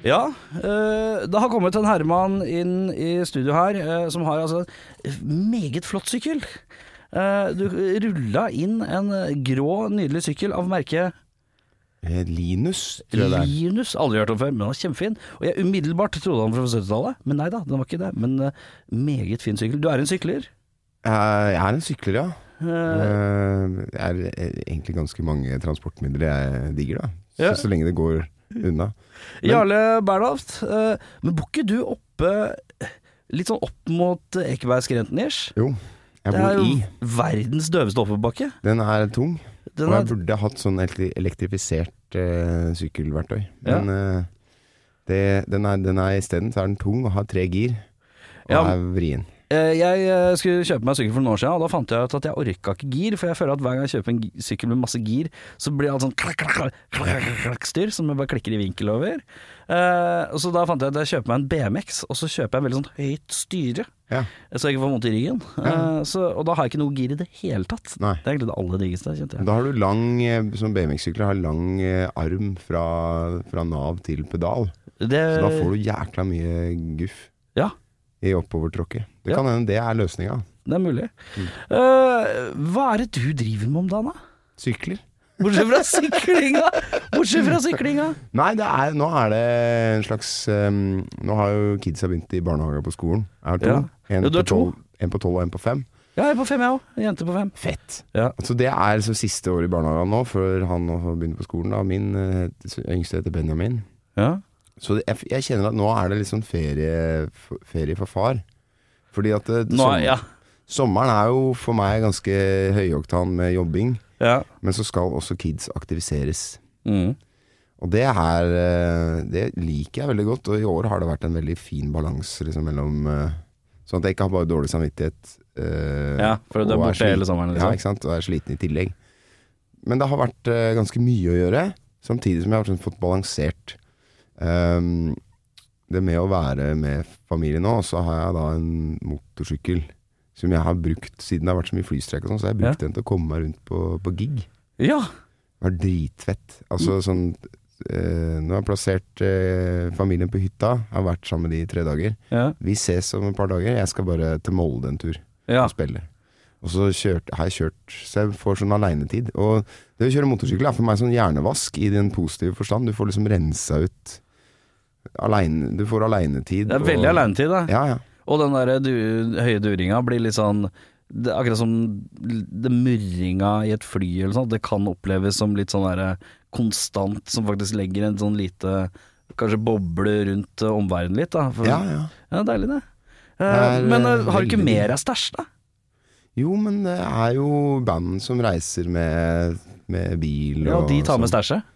Ja, eh, det har kommet en herremann inn i studio her eh, som har altså en meget flott sykkel. Eh, du rulla inn en grå, nydelig sykkel av merket Linus, tror jeg det er. Linus. Aldri hørt om før, men den var kjempefin. Og jeg umiddelbart trodde han var fra 70-tallet, men nei da, den var ikke det. Men meget fin sykkel. Du er en sykler. Jeg er en sykler, ja. Det er egentlig ganske mange transportmidler jeg digger, da. Så, Ja. så lenge det går unna. Men- Jarle Bernhoft, eh, men bor ikke du oppe litt sånn opp mot Ekebergskrenten ish? Jo, jeg bor i. Det er jo verdens døveste oppoverbakke. Den er tung, Den og er, jeg burde hatt sånn elektrifisert uh, sykkelverktøy. Ja. Men eh, det, den er, den er isteden så er den tung og har tre gir, og Ja. er vrien. Eh, Jeg eh, skulle kjøpe meg sykkel for noen år siden, og da fant jeg ut at jeg orka ikke gir. For jeg føler at hver gang jeg kjøper en sykkel med masse gir, så blir alt sånn klakk, klakk, klakk, klakk, klakk, klakk, styr som jeg bare klikker i vinkel over. Eh, så da fant jeg at jeg kjøper meg en BMX, og så kjøper jeg en veldig sånn høyt styre. Ja. Så jeg ikke får vondt i ryggen. Ja. så, og da har jeg ikke noe gir i det hele tatt. Nei. Det er egentlig det aller diggeste. Da har du lang, som BMX-sykler, har lang arm fra, fra nav til pedal. Det, Så da får du jækla mye guff Ja, i oppovertråkket. Det kan hende det er løsninga. det er mulig. Mm. Uh, hva er det du driver med om dagen, da? Sykler. Bortsett fra syklinga! Bortsett fra syklinga! Nei, det er, nå er det en slags um, Nå har jo kidsa begynt i barnehage på skolen. Jeg har to. Ja. En, Ja, på to. 12, en på tolv og en på fem. Ja, jeg er på fem, jeg òg. Jente på fem. Fett. Ja. Så det er så siste år i barnehagen nå, før han begynner på skolen. Da. Min uh, yngste heter Benjamin. Ja. Så det, jeg, jeg kjenner at nå er det litt sånn ferie, ferie for far. Fordi at det, Nå, sommer, ja. sommeren er jo for meg ganske høyoktan med jobbing. ja. Men så skal også kids aktiviseres. Mm. Og det her eh, Det liker jeg veldig godt, og i år har det vært en veldig fin balanse liksom, mellom eh, Sånn at jeg ikke har bare dårlig samvittighet. eh, Ja, for du er borte hele sommeren, liksom. Ja, ikke sant. Og er sliten i tillegg. Men det har vært eh, ganske mye å gjøre, samtidig som jeg har sånn fått balansert ehm, det med å være med familien nå. Så har jeg da en motorsykkel som jeg har brukt siden det har vært så mye flystreik og sånn, så har jeg brukt den til å komme meg rundt på, på gig. Ja. Det var dritfett. Altså sånn eh, Nå har jeg plassert eh, familien på hytta. jeg Har vært sammen med de i tre dager. Ja. Vi ses om et par dager. Jeg skal bare til Molde en tur ja. og spille. Og så kjørt, har jeg kjørt Så jeg får sånn aleinetid. Og det å kjøre motorsykkel er for meg sånn hjernevask i den positive forstand. Du får liksom rensa ut aleine Du får aleinetid. Det er veldig alenetid, da. Ja, ja. Og den der du, høye duringa blir litt sånn det, Akkurat som det murringa i et fly eller sånt. Det kan oppleves som litt sånn derre konstant, som faktisk legger en sånn lite Kanskje boble rundt uh, omverdenen litt, da. For, ja, ja. Ja, deilig det. Eh, er, men eh, eh, har du ikke mer av stæsj, da? Jo, men det er jo band som reiser med, med bil Ja, og de tar med sånn. stæsjet?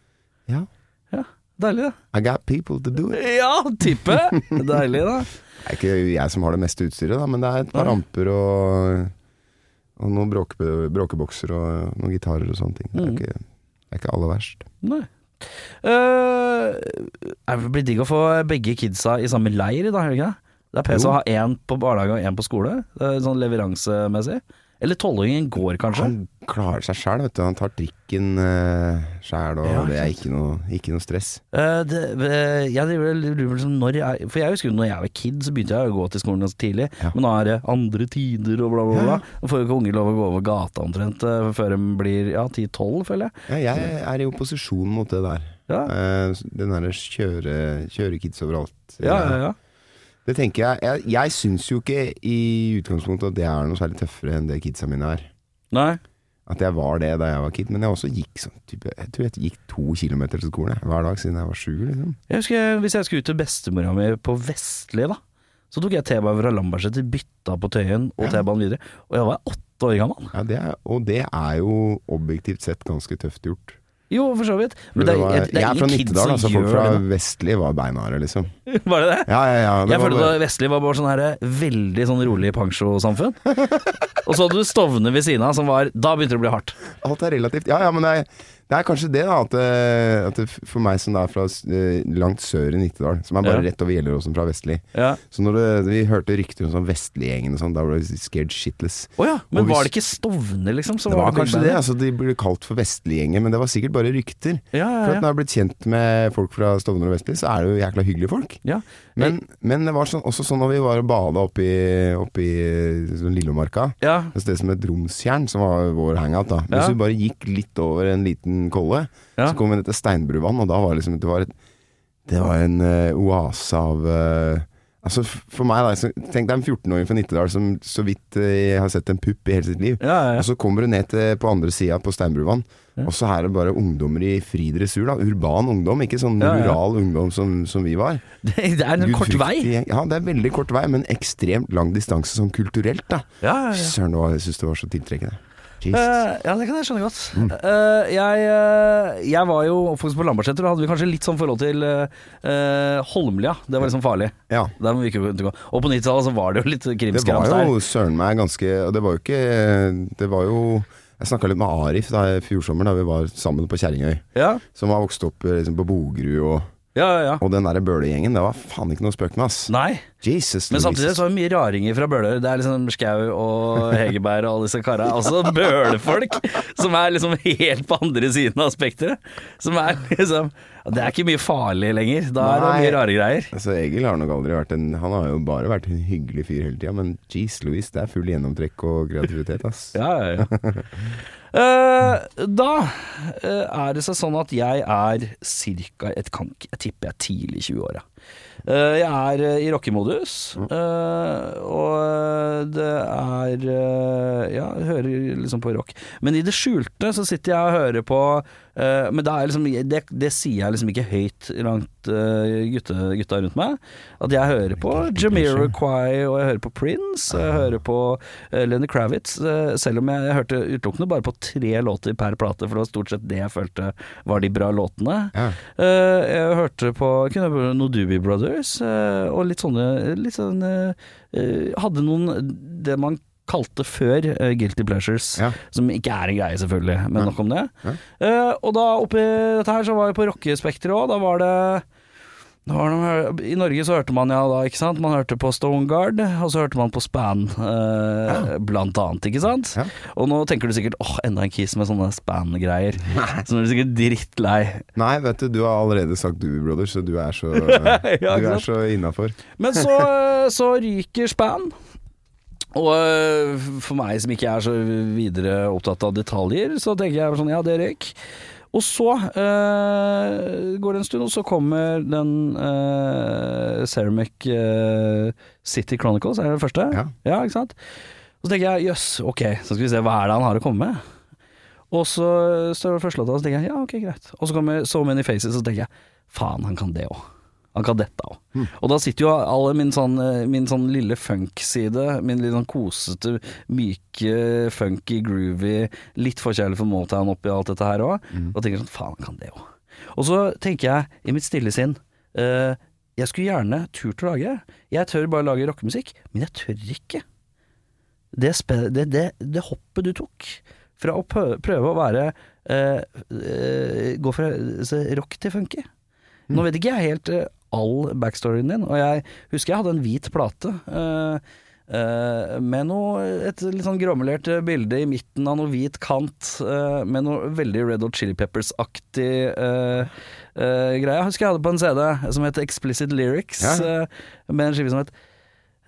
Ja. Deilig da. I got people to do it. Ja, tippe! Deilig, da. Det er ikke jeg som har det meste utstyret, da, men det er et par Nei. amper og, og noen bråke, bråkebokser og noen gitarer og sånne ting. Det er Mm. ikke, det er ikke aller verst. Nei. Uh, det blir digg å få begge kidsa i samme leir, i er det ikke det? Det er PC å ha én på barnehage og én på skole, er sånn leveransemessig. Eller tolvåringen går, kanskje. Han klarer seg sjæl, vet du. Han tar trikken uh, sjæl, og Ja, det er ikke noe, ikke noe stress. Uh, det, uh, jeg lurer liksom når jeg, For jeg husker når jeg var kid, så begynte jeg å gå til skolen ganske tidlig. Ja. Men nå er det andre tider og bla, bla, bla. Ja, får jo ikke unger lov å gå over gata omtrent eh, før de blir ja, 10-12, føler jeg. Ja, jeg er i opposisjon mot det der. Ja, Eh, den derre kjøre, kjøre kids overalt. ja, ja. ja. Det tenker jeg Jeg, jeg syns jo ikke i utgangspunktet at det er noe særlig tøffere enn det kidsa mine er. Nei. At jeg var det da jeg var kid, men jeg også gikk sånn type, Jeg tror jeg gikk to kilometer til skolen jeg, hver dag siden jeg var sju. Liksom. Jeg husker Hvis jeg skulle ut til bestemora mi på Vestli, da, så tok jeg T-banen fra Lambertseter, bytta på Tøyen og Ja. T-banen videre. Og jeg var åtte år gammel. Ja, det er, og det er jo objektivt sett ganske tøft gjort. Jo, for så vidt. Men Det det, var, er- det jeg er er fra Nittedal, altså folk fra Vestlig Vestli var beinharde, liksom. Var det det? Ja, ja, ja. det Jeg følte bare- at Vestli var bare sånn her veldig sånn rolig pensjosamfunn. Og så hadde du Stovner ved siden av, som var Da begynte det å bli hardt. Alt er relativt. Ja, ja, men det er, det er kanskje det, da. At, at det, for meg som er fra eh, langt sør i Nittedal, som er bare Ja. rett over Gjelleråsen fra Vestli Ja. Så når det, vi hørte rykter om sånn Vestli-gjengen og sånn, da ble vi scared shitless. Oh, ja, men hvis- var det ikke Stovner, liksom? som Det var big kanskje det. altså De ble kalt for Vestli-gjengen, men det var sikkert bare rykter. For at når jeg har blitt kjent med folk fra Stovner og Vestli, så er det jo jækla hyggelige folk. ja. Men, men det var sånn, også sånn når vi var og bada oppe i, oppe sånn Lillomarka, ja. Et sted som het Romstjern, som var vår hangout. da Hvis vi bare gikk litt over en liten kolle, Ja. så kom vi ned til Steinbruvann, og da var det liksom Det var, et, det var en uh, oase av uh, Altså For meg, da så, tenk deg en 14-åring fra Nittedal som så vidt uh, har sett en pupp i hele sitt liv. Ja, ja. Og så kommer du ned til på andre sida på Steinbruvann, og så er det bare ungdommer i fri dressur. da Urban ungdom, ikke sånn rural ungdom som, som vi var. Det, det er en kort vei. Ja, det er veldig kort vei, men ekstremt lang distanse sånn kulturelt, da. Ja, ja, ja. Søren, jeg syns det var så tiltrekkende. Eh, ja, det kan jeg skjønne godt. Mm. Uh, jeg, uh, jeg var jo oppvokst på Lambertseter, og hadde vi kanskje litt sånn forhold til uh, Holmlia. Det var liksom farlig. ja. Der må vi ikke gå. Og på 90-tallet så var det jo litt Det var jo søren meg ganske Og det var jo ikke Det var jo Jeg snakka litt med Arif da i fjor sommer, da vi var sammen på Kjerringøy. Ja, Som har vokst opp liksom, på Bogerud og, ja, ja. ja. og den derre Bøhle-gjengen. Det var faen ikke noe spøk med, ass. Nei, Jesus men samtidig så er det mye raringer fra Bøler. Det er liksom Skau og Hegerberg og alle disse kara. Altså Bøler-folk som er liksom helt på andre siden av spekteret. Som er liksom Det er ikke mye farlig lenger. Da er det Nei. mye rare greier. Altså Egil har nok aldri vært en Han har jo bare vært en hyggelig fyr hele tida, men jeez Louise, det er full gjennomtrekk og kreativitet, ass. Ja, ja, ja. Eh, da eh, er det seg sånn at jeg er ca. et kank Jeg tipper jeg er tidlig i 20-åra. Eh, jeg er i rockemodus, eh, og det er Ja, jeg hører liksom på rock. Men i det skjulte så sitter jeg og hører på eh, Men er liksom, det, det sier jeg liksom ikke høyt langt uh, gutta, gutta rundt meg. At jeg hører på Jamiroquai, og jeg hører på Prince, og jeg hører på uh, Lenny Kravitz. eh, selv om jeg, jeg hørte utelukkende bare på tre låter per plate, for det var stort sett det jeg følte var de bra låtene. Ja. Eh, jeg hørte på kunne jeg, Doobie Brothers, eh, og litt sånne litt sånn, eh, eh, Hadde noen det man kalte før uh, Guilty Pleasures, Ja. som ikke er en greie selvfølgelig, men ja. nok om det. Ja. Uh, og da oppi dette her så var vi på rockespekteret òg, da var det det, I Norge så hørte man ja da, ikke sant. Man hørte på Stoneguard, og så hørte man på Span, eh, blant annet, ikke sant. Ja. Og nå tenker du sikkert åh, enda en kiss med sånne Span-greier. Så nå er du sikkert drittlei. Nei, vet du, du har allerede sagt Doobie Brothers, så du er så, Ja, du er så innafor. Men så, så ryker Span. Og øh, for meg som ikke er så videre opptatt av detaljer, så tenker jeg sånn, ja, det røyk. Og så øh, går det en stund, og så kommer den øh, Ceramic øh, City Chronicles, er det det første? Ja. ja. ikke sant? Og så tenker jeg, jøss, ok, så skal vi se, hva er det han har å komme med? Og så står det første låta, og så tenker jeg, ja, ok, greit. Og så kommer So Many Faces, og så tenker jeg, faen, han kan det òg. Han kan dette òg. Og da sitter jo alle min sånn, eh, min sånn lille funk-side, min litt sånn kosete, myke, funky, groovy, litt forkjærlig for Motown oppi alt dette her òg, og tenker sånn, faen, han kan det òg. Og så tenker jeg, i mitt stille sinn, uh, jeg skulle gjerne turt å lage, jeg tør bare lage rockemusikk, men jeg tør ikke det, det, det, det hoppet du tok fra å prøve, å være uh, uh, Gå fra rock til funky. Nå vet ikke jeg helt all backstoryen din, og jeg husker jeg hadde en hvit plate. eh, uh, med noe, et litt sånn gråmelert bilde i midten av noe hvit kant, uh, med noe veldig Red Hot Chili Peppers-aktig uh, greie. Jeg husker jeg hadde på en CD som het Explicit Lyrics, Ja. med en skive som het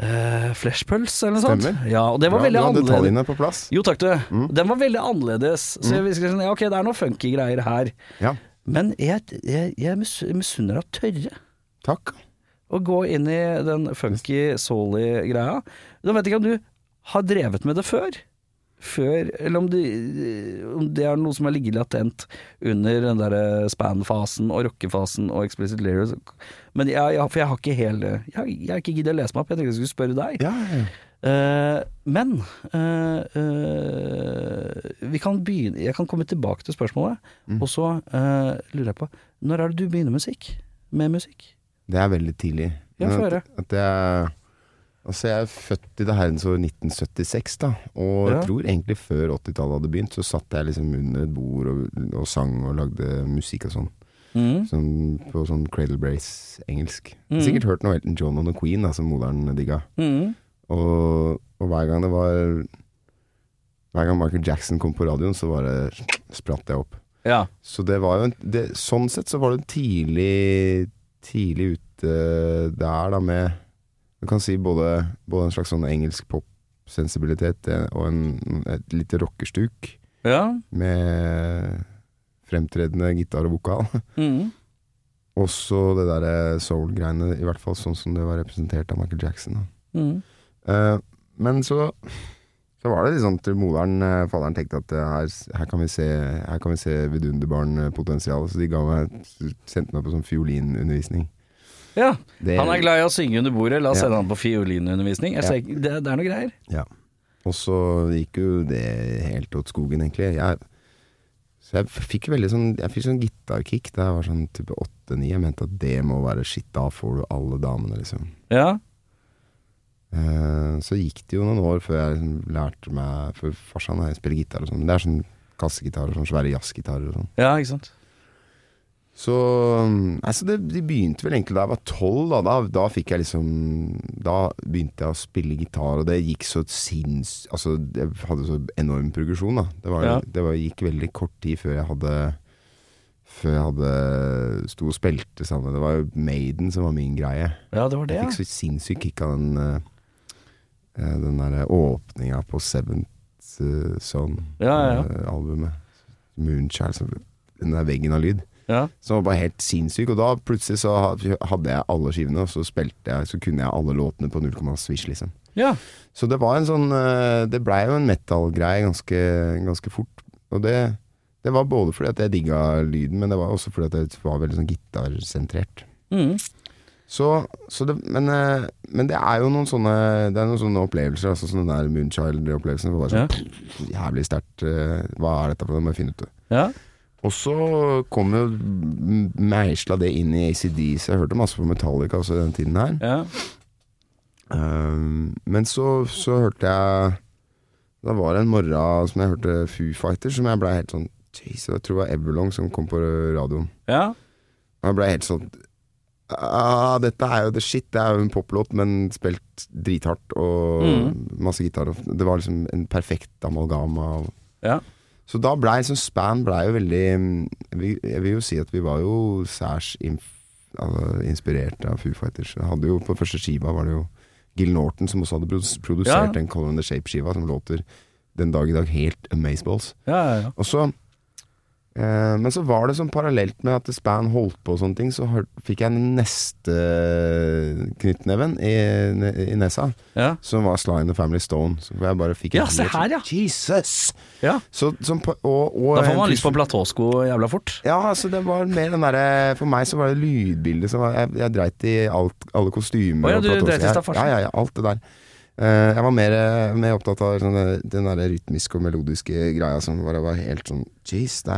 uh, Fleshpulse eller noe Stemmer. sånt. Ja, og det var Bra, veldig du hadde annerledes. detaljene på plass. Jo takk du. Den var veldig annerledes. Så jeg visste sånn, ja, ok, det er noe funky greier her. Ja, Men jeg, jeg, jeg mis- misunner av tørre takk. å gå inn i den funky, soul-y greia. Da vet jeg ikke om du har drevet med det før. Før, eller om det, om det er noe som har ligget latent under den der span-fasen og rockefasen og explicit lyrics. Men jeg, jeg, for jeg har ikke hele Jeg, har- ikke giddet å lese meg opp, jeg tenkte jeg skulle spørre deg. Ja, ja. Eh, men uh, uh, vi kan begynne Jeg kan komme tilbake til spørsmålet. Mm. Og så lurer jeg på Når er det du begynner musikk? Med musikk? Det er veldig tidlig. Ja, få at- høre. At jeg, altså jeg er født i det herrens år 1976, da. Og Ja. jeg tror egentlig før 80-tallet hadde begynt, så satt jeg liksom under et bord og, og sang og lagde musikk og sånn. Mm. sånn på sånn Cradle Brace-engelsk. Mm. Sikkert hørt noe Elton John og noe Queen, da, som moderen digga. Mm. Og, og hver gang det var Hver gang Michael Jackson kom på radioen, så bare spratt jeg opp. Ja. Så det var jo en, det, Sånn sett så var det en tidlig Tidlig ute der da med Du kan si både, både en slags sånn engelsk pop-sensibilitet eh, og en, et lite rockestuk ja. med fremtredende gitar og vokal. Mm. Også det derre soul-greiene, i hvert fall sånn som det var representert av Michael Jackson. Mm. Uh, men så så var det sånn til moderen, eh, faderen tenkte at eh, her, her kan vi se Her kan vi se vidunderbarnpotensial, så de ga meg sendte meg på sånn fiolinundervisning. ja. Det- Han er glad i å synge under bordet. La oss Ja. sende han på fiolinundervisning. Ja. ser, det, det er noe greier. Ja. Og så gikk jo det helt åt skogen, egentlig. Jeg, så jeg fikk veldig sånn Jeg fikk sånn gitarkick da jeg var sånn type åtte-ni. Jeg mente at det må være shit, da får du alle damene, liksom. Ja. Eh, så gikk det jo noen år før jeg liksom lærte meg For farsan har jeg spiller gitar og sånn. Det er sånn kassegitarer, sånn svære jazzgitarer og sånn. ja, ikke sant. Så altså det, De begynte vel egentlig da jeg var tolv. Da, da, da fikk jeg liksom Da begynte jeg å spille gitar, og det gikk så sinns... Altså, jeg hadde så enorm progresjon, da. Det, var, Ja. det var, gikk veldig kort tid før jeg hadde Før jeg hadde sto og spilte sammen. Det var jo Maiden som var min greie. Ja, det var det, Jeg fikk så sinnssykt kick av den uh, Den derre åpninga på Seventh uh, Ja, ja, ja. Son-albumet. Moonchild. Den der veggen av lyd. ja. Som var bare helt sinnssyk. Og da plutselig så hadde jeg alle skivene, og så spilte jeg Så kunne jeg alle låtene på 0, swish, liksom. Ja. Så det var en sånn eh, Det blei jo en metal-greie ganske, ganske fort. Og det, det var både fordi at jeg digga lyden, men det var også fordi at det var veldig sånn gitarsentrert. Mm. Så, så det, men, eh, men det er jo noen sånne Det er noen sånne opplevelser, altså sånn den der Moonchild-opplevelsen. Ja. var sånn jævlig sterkt. eh, Hva er dette for noe? Må jeg finne ut. ja. Og så kom jo meisla det inn i ACD, så jeg hørte masse på Metallica også i den tiden her. ja. Um, men så, så hørte jeg Da var det en morgen som jeg hørte Foo Fighters, som jeg blei helt sånn Jeez, jeg tror det var Everlong som kom på radioen. ja. Og jeg blei helt sånn ah, Dette er jo the shit. Det er jo en poplåt, men spilt drithardt og Mm. masse gitar. Det var liksom en perfekt amalgam av Ja. Så da blei liksom Span blei jo veldig mm, jeg vil, jo si at vi var jo særs altså, inspirert av Foo Fighters. Jeg hadde jo På første skiva var det jo Gil Norton som også hadde produsert Ja. den Color in the Shape-skiva, som låter den dag i dag helt amazeballs. Ja, ja, ja. Og så Men så var det sånn parallelt med at Span holdt på og sånne ting, så fikk jeg neste knyttneven i, i nesa, ja. som var Sly and the Family Stone. Så jeg bare fikk Ja, se her, ja. Jesus! ja. Så, som og, og Da får man lyst på platåsko jævla fort. ja, altså det var mer den derre For meg så var det lydbildet som var Jeg, jeg dreit i alt, alle kostymer. oh, ja, og du platås. dreit i Ja, stafasjen. Ja, ja, ja, alt det der. Eh, jeg var mer, mer opptatt av sånn, den der rytmiske og melodiske greia som bare var helt sånn Jeez, det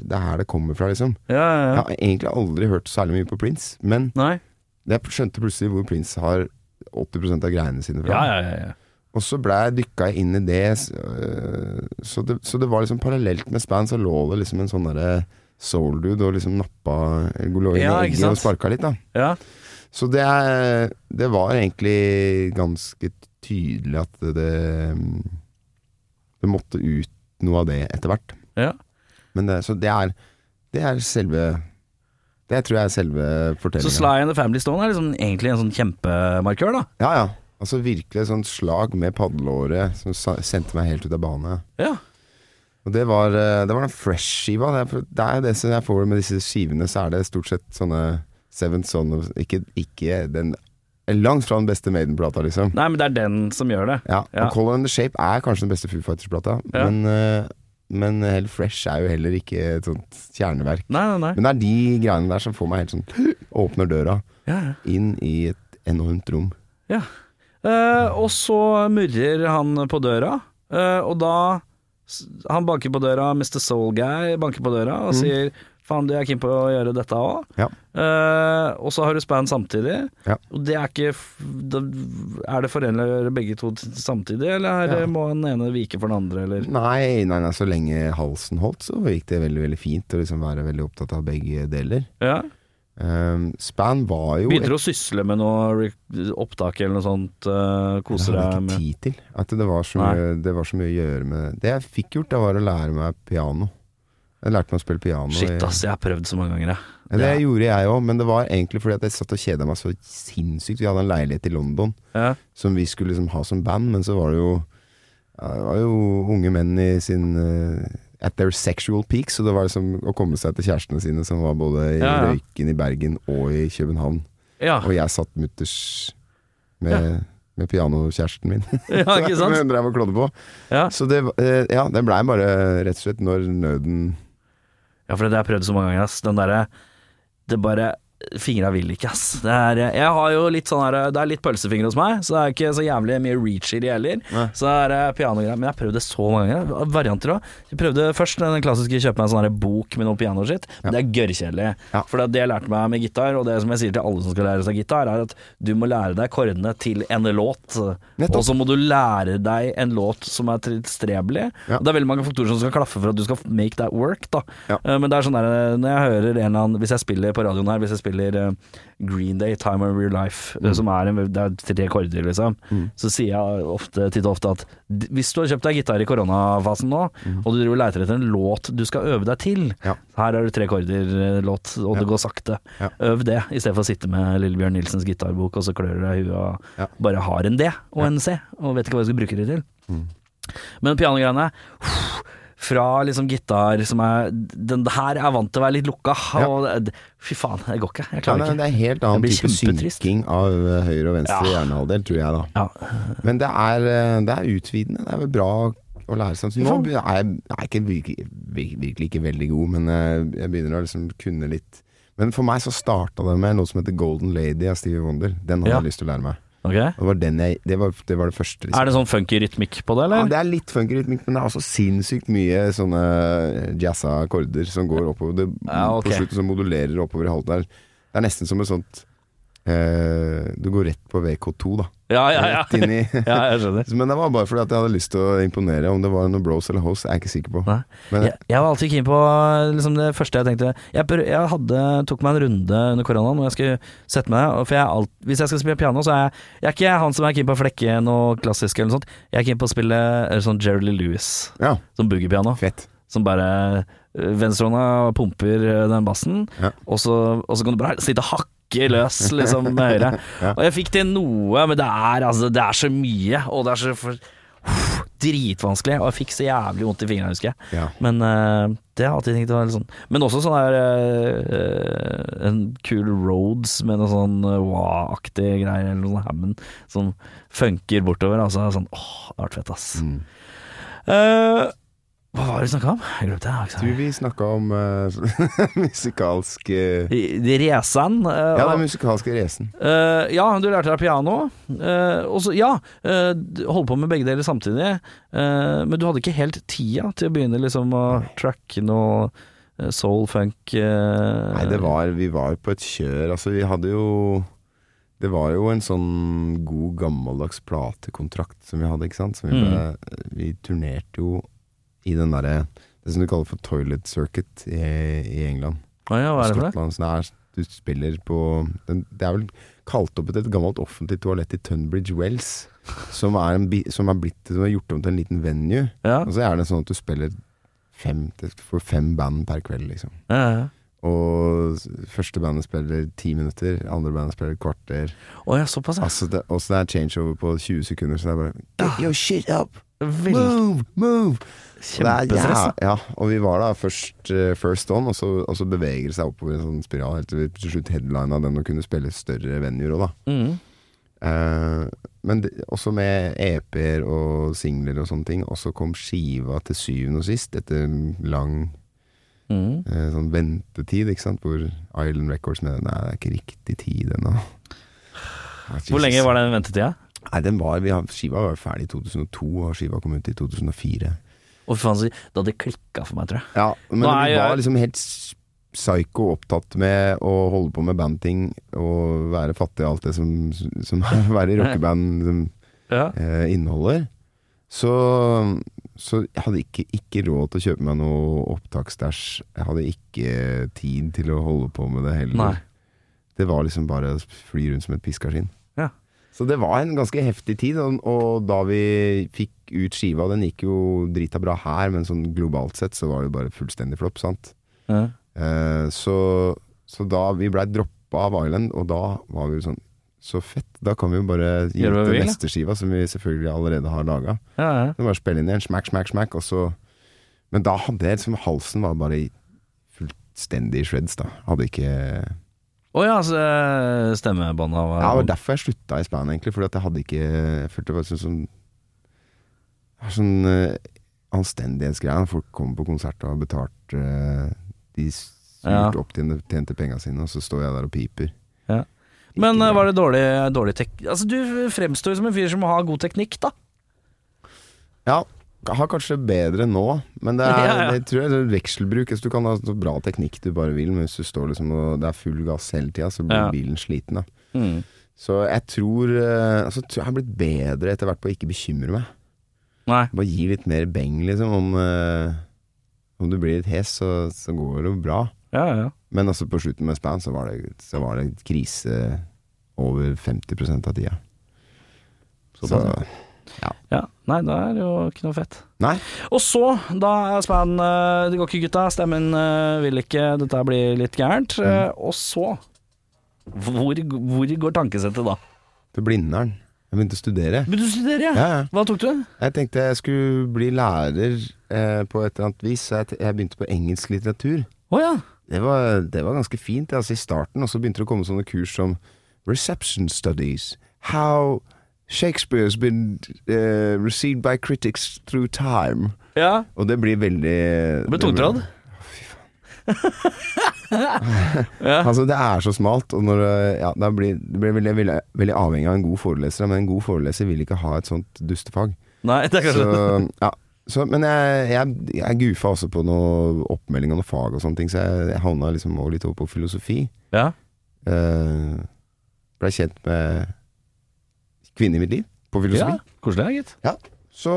det, er her det kommer fra, liksom. Ja, ja, Jeg har egentlig aldri hørt særlig mye på Prince, men Nei. jeg skjønte plutselig hvor Prince har 80% av greiene sine fra. Ja, ja, ja. ja. Og så ble jeg dykka inn i det, øh, så det, så det var liksom parallelt med Span, så lå det liksom en sånn derre soul dude og liksom nappa inn Ja, i egget og sparka litt, da. ja. Så det, er, det var egentlig ganske tydelig at det Det måtte ut noe av det etter hvert. ja. Men det, så det er Det er selve Det tror jeg er selve Så. Sly and the Family Stone er liksom egentlig en sånn kjempemarkør, da. Ja, ja. Altså virkelig et sånt slag med padleåret som sendte meg helt ut av bane. Ja. Og det var, eh, det var den fresh-skiva. Det er det som jeg får med disse skivene, så er det stort sett sånne Seven Son of Ikke, ikke den Langt fra den beste Maiden-plata, liksom. Nei, men det er den som gjør det. Ja, Ja. og Color and the Shape er kanskje den beste Foo Fighters-plata, Ja. men, uh, men Hell Fresh er jo heller ikke et sånt kjerneverk. Nei, nei, nei. Men det er de greiene der som får meg helt sånn Åpner døra Ja, inn i et enormt rom. ja. Uh, og så murrer han på døra, uh, og da Han banker på døra, Mr. Soul Guy banker på døra og sier faen, du er keen på å gjøre dette òg. Ja. og så har du span samtidig. Ja. Og det er ikke da, Er det forenlig å gjøre begge to samtidig, eller Ja. må den ene vike for den andre, eller? Nei, nei, nei, så lenge halsen holdt, så gikk det veldig veldig fint å liksom være veldig opptatt av begge deler. Ja. Um, Span var jo Begynte du å sysle med noe opptak eller noe sånt? Uh, Det koser hadde jeg deg ikke tid til. At det var, så mye, det var så mye å gjøre med Det jeg fikk gjort, da var å lære meg piano. Jeg lærte meg å spille piano. Shit, ass, jeg har prøvd så mange ganger, jeg. Ja, det Ja. gjorde jeg òg, men det var egentlig fordi at jeg satt og kjeda meg så sinnssykt. Vi hadde en leilighet i London Ja. som vi skulle liksom ha som band, men så var det jo Det var jo unge menn i sin uh, At their sexual peak, så det var liksom å komme seg til kjærestene sine som var både i. Røyken i Bergen og i København. Ja. Og jeg satt mutters med, med pianokjæresten min. ja, ikke sant? Som jeg drev og klådde på. Ja. Så det, eh, ja, det blei bare rett og slett når nøden Ja, for det har jeg prøvd så mange ganger, ass. Den derre Det bare Fingra vil ikke, ass. Det er, jeg har jo litt sånn her Det er litt pølsefingre hos meg, så det er ikke så jævlig mye reach i de heller. Nei. Så det er eh, pianogreier. Men jeg har prøvd det så mange ganger. Varianter òg. Jeg prøvde først den klassiske kjøpe meg en sånn bok med noe pianoskitt. Men det er gørrkjedelig. Ja. For det jeg lærte meg med gitar, og det som jeg sier til alle som skal lære seg gitar, er at du må lære deg kordene til en låt. Nettopp. Og så må du lære deg en låt som er tilstrebelig. Ja. Det er veldig mange faktorer som skal klaffe for at du skal make that work. Da. Ja. Eh, Men det er sånn der, når jeg hører en eller annen Hvis jeg spiller på radioen her, hvis jeg spiller eh, Green Day, Time of Real Life, Mm. eh, som er en, det er tre korder, liksom, så sier jeg ofte, titt og ofte at hvis du har kjøpt deg gitar i koronafasen nå, og du driver leter etter en låt du skal øve deg til, Mm. Ja. her er det tre korder-låt, og det går sakte. Ja. Øv det, i stedet for å sitte med Lillebjørn Nilsens gitarbok og så klør du deg i huet og Ja. bare har en D og en C, og vet ikke hva du skal bruke det til. Mm. Men pianogreiene fra liksom gitar som er Den her er vant til å være litt lukka. Ja. Og fy faen, det går ikke. Jeg ja, klarer nei, ikke. Det er helt annen type synking av eh, høyre og venstre Ja. hjernehalvdel, tror jeg da. Ja. Men det er, eh, det er utvidende. Det er vel bra å lære seg. Nå er jeg, jeg er ikke virkelig, virkelig ikke veldig god, men eh, jeg begynner å liksom kunne litt Men for meg så starta det med noe som heter Golden Lady av Stevie Wonder. Den hadde Ja. jeg lyst til å lære meg. Ok. Det var, den jeg, det, var, det var det første. liksom. Er det sånn funky rytmikk på det, Ja, det er litt funky rytmikk, men det er også sinnssykt mye sånne jazza akkorder som går oppover. Det, Ja, okay. På slutten så modulerer oppover i halvt Det er, det er nesten som et sånt eh, Du går rett på VK2, da. Ja, ja, ja. Rett inn i ja jeg skjønner. Men det var bare fordi at jeg hadde lyst til å imponere. Om det var noen bros eller host, er jeg ikke sikker på. Men Jeg, jeg var alltid keen på liksom det første jeg tenkte Jeg, jeg hadde, tok meg en runde under koronaen og jeg skulle sette meg. For jeg er alt, hvis jeg skal spille piano, så er jeg, jeg er ikke han som er keen på å flekke noe klassisk eller noe sånt. Jeg er keen på å spille eh, sånn Jerry Lewis, ja, som boogiepiano. fett. Som bare øh, Venstrehånda pumper den bassen, og, så, og så kan du bare sitte og hakke løs liksom med høyre. Og jeg fikk til noe, men det er, altså, det er så mye, og det er så for, uff, dritvanskelig. Og jeg fikk så jævlig vondt i fingrene, husker jeg. Ja. Men uh, det har alltid tenkt å være litt sånn Men også sånn der uh, En kul Roads med noe sånn øh, wah-aktig greier, eller noe sånn Hammond som funker bortover. Altså sånn Åh, det har vært fett, ass. Mm. Eh, hva var det vi snakka om? Jeg glemte det. sagt. vi snakka om uh, musikalsk eh, I- De Resan. eh, Ja, den musikalske racen. Uh, ja, du lærte deg piano. Uh, og så, ja, uh, holdt på med begge deler samtidig. Eh, men du hadde ikke helt tida til å begynne liksom å tracke noe eh, soul, funk eh, Nei, det var Vi var på et kjør. Altså, vi hadde jo Det var jo en sånn god, gammeldags platekontrakt som vi hadde, ikke sant. Som vi, Mm. vi turnerte jo i den derre Det som du kaller for toilet circuit i, i England. Ah, ja, hva er det for det? Skottland. Så det er, du spiller på den, Det er vel kalt opp etter et gammelt offentlig toalett i Tunbridge Wells. Som er, en, som er, blitt, som er gjort om til en liten venue. Ja, Og så er det sånn at du spiller fem, for fem band per kveld, liksom. ja, ja. Og første bandet spiller ti minutter, andre bandet spiller et kvarter. Oh, ja, såpass, ja. Altså det, også det er changeover på 20 sekunder, så det er bare Get your shit up! Move! Move! Kjempestress. Ja, Ja, og vi var da først uh, first on, og så, og så beveger det seg oppover en sånn spiral helt til vi til slutt headlina den og kunne spille større venuer òg, da. Mm. Uh, men det, også med EP-er og singler og sånne ting. Og så kom skiva til syvende og sist, etter lang Mm. uh, sånn ventetid, ikke sant. Hvor Island Records mener nei, det er ikke riktig tid ennå. Hvor lenge var den ventetida? Nei, den var, vi har, skiva var ferdig i 2002, og skiva kom ut i 2004. Og faen, så- det hadde klikka for meg, tror jeg. Ja, men Nå du jeg- var liksom helt psycho opptatt med å holde på med bandting og være fattig og alt det som, som være i rockeband som, Ja. eh, inneholder. Så, så jeg hadde ikke, ikke råd til å kjøpe meg noe opptaksstæsj. Jeg hadde ikke tid til å holde på med det heller. Nei. Det var liksom bare å fly rundt som et piskaskinn. Ja. Så det var en ganske heftig tid, og, og da vi fikk ut skiva Den gikk jo drita bra her, men sånn globalt sett så var det bare fullstendig flopp, sant. Ja. Eh, så, så da vi blei droppa av Island, og da var vi jo sånn Så fett, da kan vi jo bare gi ut den neste skiva, som vi selvfølgelig allerede har laga. Ja, ja. Bare spille inn igjen, smack, smack, smack, og så Men da hadde jeg liksom Halsen var bare fullstendig shreds, da. Hadde ikke Å ja, så eh, stemmebånda var Ja, det var derfor jeg slutta i span, egentlig. Fordi at jeg hadde ikke Jeg følte det var sånn sånn det var Sånn uh, anstendighetsgreie. Folk kommer på konsert og har betalt uh, De Ja. opptjente opp tjente, penga sine, og så står jeg der og piper. Ja. Men eh, var det dårlig, dårlig tek... Altså, du fremstår som en fyr som har god teknikk, da. Ja, har kanskje bedre nå, men det er, Ja, ja. Det, tror jeg det er vekselbruk. Altså, du kan ha så bra teknikk du bare vil, men hvis du står liksom og det er full gass hele tida, så blir bilen sliten. da Mm. Så jeg tror Altså, jeg har blitt bedre etter hvert på å ikke bekymre meg. Nei. Bare gi litt mer beng, liksom. Om, eh, om du blir litt hes, så, så går det jo bra. Ja, ja. Men altså på slutten med span så var det, så var det krise over 50% av tida. Så så da ja. Nei, det er jo ikke noe fett. Nei. Og så, da er span eh, Det går ikke, gutta. Stemmen eh, vil ikke. Dette blir litt gærent. Eh, Og så hvor, hvor går tankesettet da? Til Blindern. Jeg begynte å studere. Begynte å studere, ja? Ja, ja. Hva tok du? Jeg tenkte jeg skulle bli lærer eh, på et eller annet vis, så jeg, jeg begynte på engelsk litteratur. Oh, ja. Det var, det var ganske fint altså i starten, og så begynte det å komme sånne kurs som Reception Studies. How Shakespeare's been uh, received by critics through time. Ja. Og det blir veldig Det ble tungtrådd. Ja. Altså, det er så smalt, og når, ja, det blir, det blir veldig, veldig, veldig avhengig av en god foreleser, men en god foreleser vil ikke ha et sånt dustefag. Nei, det er Så, ja. så, men jeg, jeg, jeg goofa også på noe oppmelding av noe fag og sånne ting, så jeg, jeg havna liksom litt over på filosofi. Ja. Uh, Blei kjent med kvinne i mitt liv på filosofi. ja. Koselig, gitt. Så,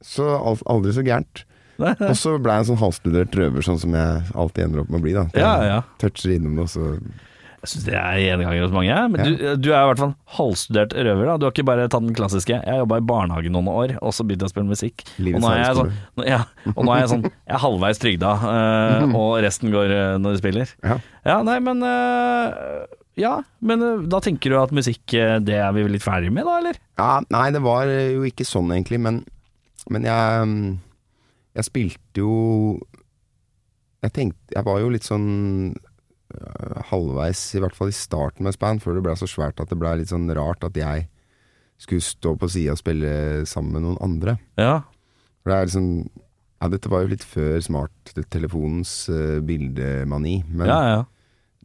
så aldri så gærent. Og så ble jeg en sånn halvstudert røver, sånn som jeg alltid ender opp med å bli. da Ja, ja. Toucher innom det, og så Jeg syns det er gjenganger hos mange. jeg. Men du, du er i hvert fall halvstudert røver. da Du har ikke bare tatt den klassiske 'jeg jobba i barnehage noen år, og så begynte jeg å spille musikk'. Og Livets nå er jeg sånn, nå- ja, og nå er jeg sånn Jeg er halvveis trygda, eh, og resten går eh, når du spiller. Ja. Ja, nei, men eh, Ja, men eh, da tenker du at musikk, eh, det er vi vel litt ferdig med, da, eller? Ja, nei, det var jo ikke sånn egentlig, men, men jeg mm, Jeg spilte jo Jeg tenkte Jeg var jo litt sånn øh, halvveis, i hvert fall i starten med Span, før det ble så svært at det ble litt sånn rart at jeg skulle stå på sida og spille sammen med noen andre. Ja. For det er liksom Ja, dette var jo litt før smarttelefonens uh, bildemani, men Ja, ja.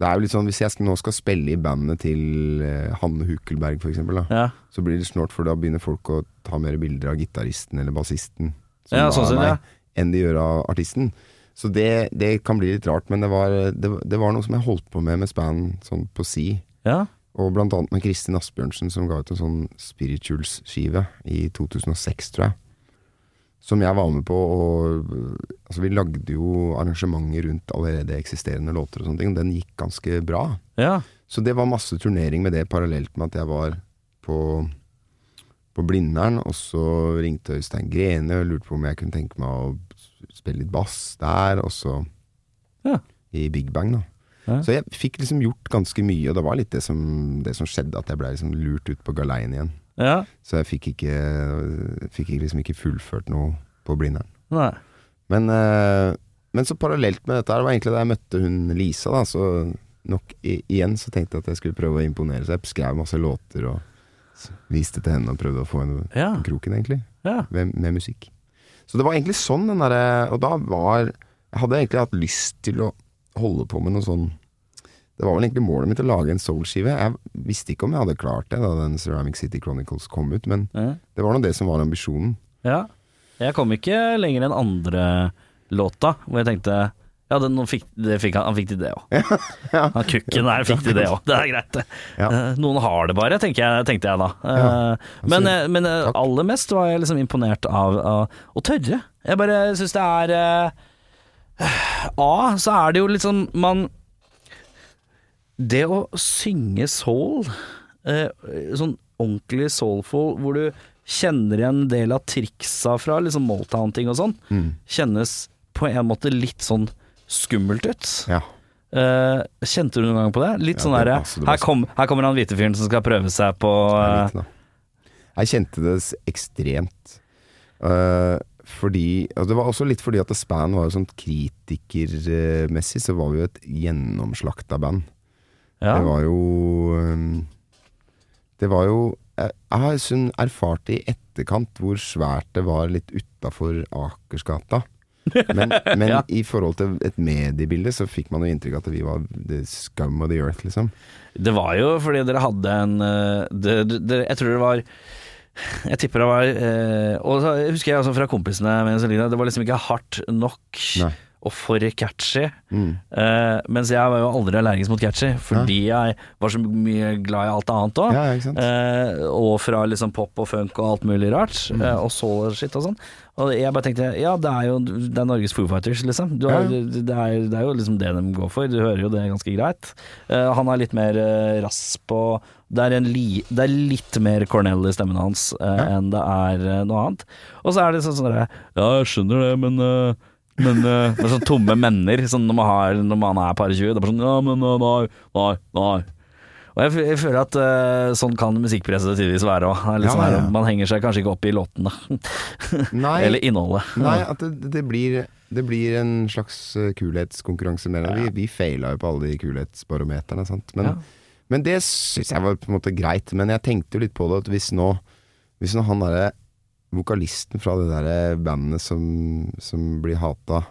det er jo litt sånn hvis jeg skal, nå skal spille i bandet til eh, Hanne Hukelberg, for eksempel, da ja. så blir det snålt, for da begynner folk å ta mer bilder av gitaristen eller bassisten Ja, sånn sett, ja. Enn de gjør av artisten. Så det, det kan bli litt rart, men det var, det, det var noe som jeg holdt på med med span sånn på si. ja. Og blant annet med Kristin Asbjørnsen, som ga ut en sånn spirituals-skive i 2006, tror jeg. Som jeg var med på, og altså, vi lagde jo arrangementer rundt allerede eksisterende låter og sånne ting, og den gikk ganske bra. ja. Så det var masse turnering med det, parallelt med at jeg var på, på Blindern. Og så ringte Øystein Grene og lurte på om jeg kunne tenke meg å spille litt bass der. Og så Ja. i Big Bang, da. Ja. Så jeg fikk liksom gjort ganske mye, og det var litt det som, det som skjedde, at jeg ble liksom lurt ut på galeien igjen. ja. Så jeg fikk ikke, fikk liksom ikke fullført noe på Blindern. Men, eh, men så parallelt med dette her var egentlig da jeg møtte hun Lisa, da, så nok i, igjen så tenkte jeg at jeg skulle prøve å imponere. Så jeg skrev masse låter og viste til henne og prøvde å få henne på kroken, egentlig, Ja. med, med musikk. Så det var egentlig sånn den derre Og da var Jeg hadde egentlig hatt lyst til å holde på med noe sånn Det var vel egentlig målet mitt å lage en soul-skive. Jeg visste ikke om jeg hadde klart det da den Ceramic City Chronicles kom ut, men Ja. det var nå det som var ambisjonen. Ja. Jeg kom ikke lenger enn andre låta, hvor jeg tenkte ja, den, fikk, det fikk han, han fikk til det òg. Ja. Han kukken der fikk til det òg. Det er greit, det. Ja. Eh, noen har det bare, tenkte jeg, tenkte jeg da. Altså, men eh, men aller mest var jeg liksom imponert av, av å tørre. Jeg bare syns det er A, så er det jo litt sånn Man Det å synge soul, sånn ordentlig soulful, hvor du kjenner igjen en del av triksa fra liksom Motown-ting og sånn, Mm. kjennes på en måte litt sånn skummelt ut. Ja. Uh, kjente du noen gang på det? Litt Ja, sånn derre her, kom, her kommer han hvite fyren som skal prøve seg på litt. Jeg kjente det ekstremt. Uh, fordi altså Det var også litt fordi at Span var jo sånn kritikermessig, så var vi jo et gjennomslakta band. ja. Det var jo um, Det var jo Jeg, jeg har sånn erfart det i etterkant hvor svært det var litt utafor Akersgata. Men, men Ja. i forhold til et mediebilde så fikk man jo inntrykk av at vi var the scum of the earth, liksom. Det var jo fordi dere hadde en eh, det, det, Jeg tror det var Jeg tipper det var eh, Og så husker jeg også fra kompisene mine det var liksom ikke hardt nok Nei. Og for catchy. Mm. Uh, mens jeg var jo aldri allergisk mot catchy, fordi jeg var så mye glad i alt annet òg. Ja, ja? Eh, og fra liksom pop og funk og alt mulig rart. Mm. Uh, og soul og shit og sånn. Og jeg bare tenkte ja, det er jo det er Norges Foo Fighters, liksom. Du har, Ja. det, er, det er jo liksom det de går for. Du hører jo det ganske greit. Han er litt mer uh, rass på det er, en li, det er litt mer Cornell i stemmen hans enn det er noe annet. Og så er det sånn sånn derre Ja, jeg skjønner det, men men uh, med sånn tomme menner sånn når, man har, når man er par 20. Det er bare sånn Ja, men uh, nei, nei, nei. Og jeg, jeg føler at uh, sånn kan musikkpresset tidvis være òg. Ja, ja. Man henger seg kanskje ikke opp i låtene. Eller innholdet. nei at det, det, blir, det blir en slags eh, kulhetskonkurranse mellom Vi, vi feila jo på alle de kulhetsbarometerne, sant. Men, Ja. men det syns jeg var på en måte greit. Men jeg tenkte jo litt på det at hvis nå Hvis nå han derre vokalisten fra det derre bandet som, som blir hata,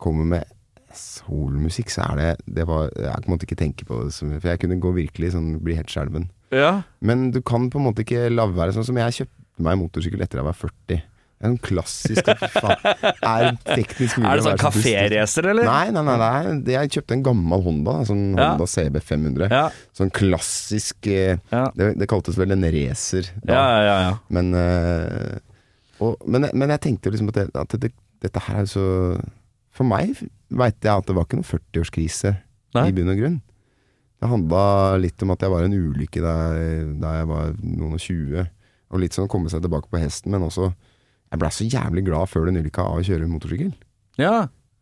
kommer med solmusikk, så er det Det var Jeg måtte ikke tenke på det, for jeg kunne gå virkelig sånn Bli helt skjelven. Ja. Men du kan på en måte ikke la være sånn som jeg kjøpte meg motorsykkel etter jeg var 40. Det er sånn klassisk faen, Er teknisk mulig Er det sånn kaféracer, eller? Nei, nei, nei, nei. Jeg kjøpte en gammel Honda, sånn Ja. Honda CB 500. Ja. Sånn klassisk eh, det, det kaltes vel en racer da. Ja, ja, ja, ja. Men, eh, og, men, men jeg tenkte liksom at, det, at det, dette her er så For meg veit jeg at det var ikke noen 40-årskrise i bunn og grunn. Det handla litt om at jeg var en ulykke da jeg, var noen og tjue. Og litt sånn å komme seg tilbake på hesten, men også Jeg blei så jævlig glad før den ulykka av å kjøre motorsykkel. Ja,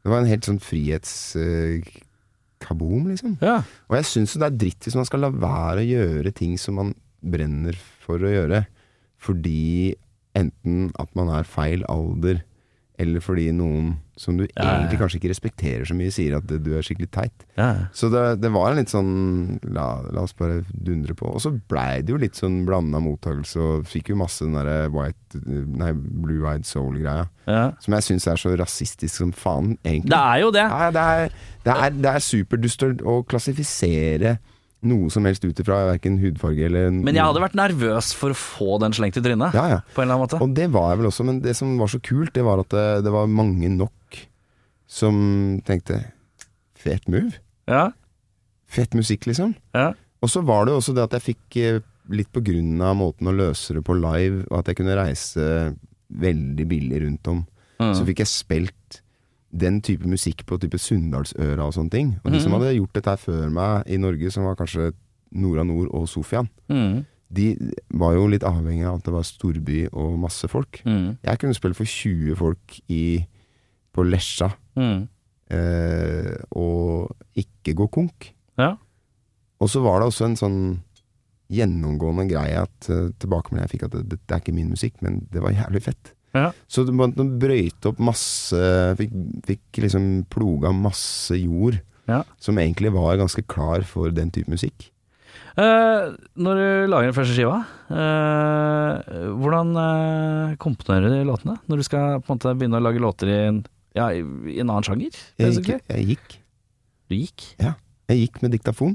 Det var en helt sånn frihetskaboom, liksom. ja. Og jeg syns det er dritt hvis man skal la være å gjøre ting som man brenner for å gjøre, fordi enten at man er feil alder, eller fordi noen som du Ja, ja, egentlig kanskje ikke respekterer så mye, sier at du er skikkelig teit. ja. Så det, det var en litt sånn la, la oss bare dundre på. Og så blei det jo litt sånn blanda mottakelse, og fikk jo masse den derre white Nei, blue eyed soul-greia. ja. Som jeg syns er så rasistisk som faen, egentlig. Det er jo det. Ja, det er, det er, er superdust å klassifisere noe som helst ut ifra verken hudfarge eller Men jeg hadde vært nervøs for å få den slengt i trynet, Ja, ja. på en eller annen måte. Og det var jeg vel også, men det som var så kult, det var at det, det var mange nok som tenkte Fet move. Ja, Fett musikk, liksom. ja. Og så var det også det at jeg fikk eh, litt på grunn av måten å løse det på live, og at jeg kunne reise veldig billig rundt om, Mm. så fikk jeg spilt den type musikk på type Sunndalsøra og sånne ting. Og de som Mhm. hadde gjort dette her før meg i Norge, som var kanskje Nora Nord og Sofian, Mm. de var jo litt avhengig av at det var storby og masse folk. Mm. Jeg kunne spille for 20 folk i, på Lesja Mm. eh, og ikke gå konk. Ja. Og så var det også en sånn gjennomgående greie at uh, tilbakemeldingen jeg fikk at det, det er ikke min musikk, men det var jævlig fett. Ja. Så de brøyte opp masse Fikk, fikk liksom ploga masse jord Ja. som egentlig var ganske klar for den type musikk. Eh, når du lager den første skiva, eh, hvordan eh, komponerer du låtene? Når du skal på en måte begynne å lage låter i en, ja, i, i en annen sjanger? Jeg gikk. Jeg gikk. Du gikk? Ja. Jeg gikk med diktafon,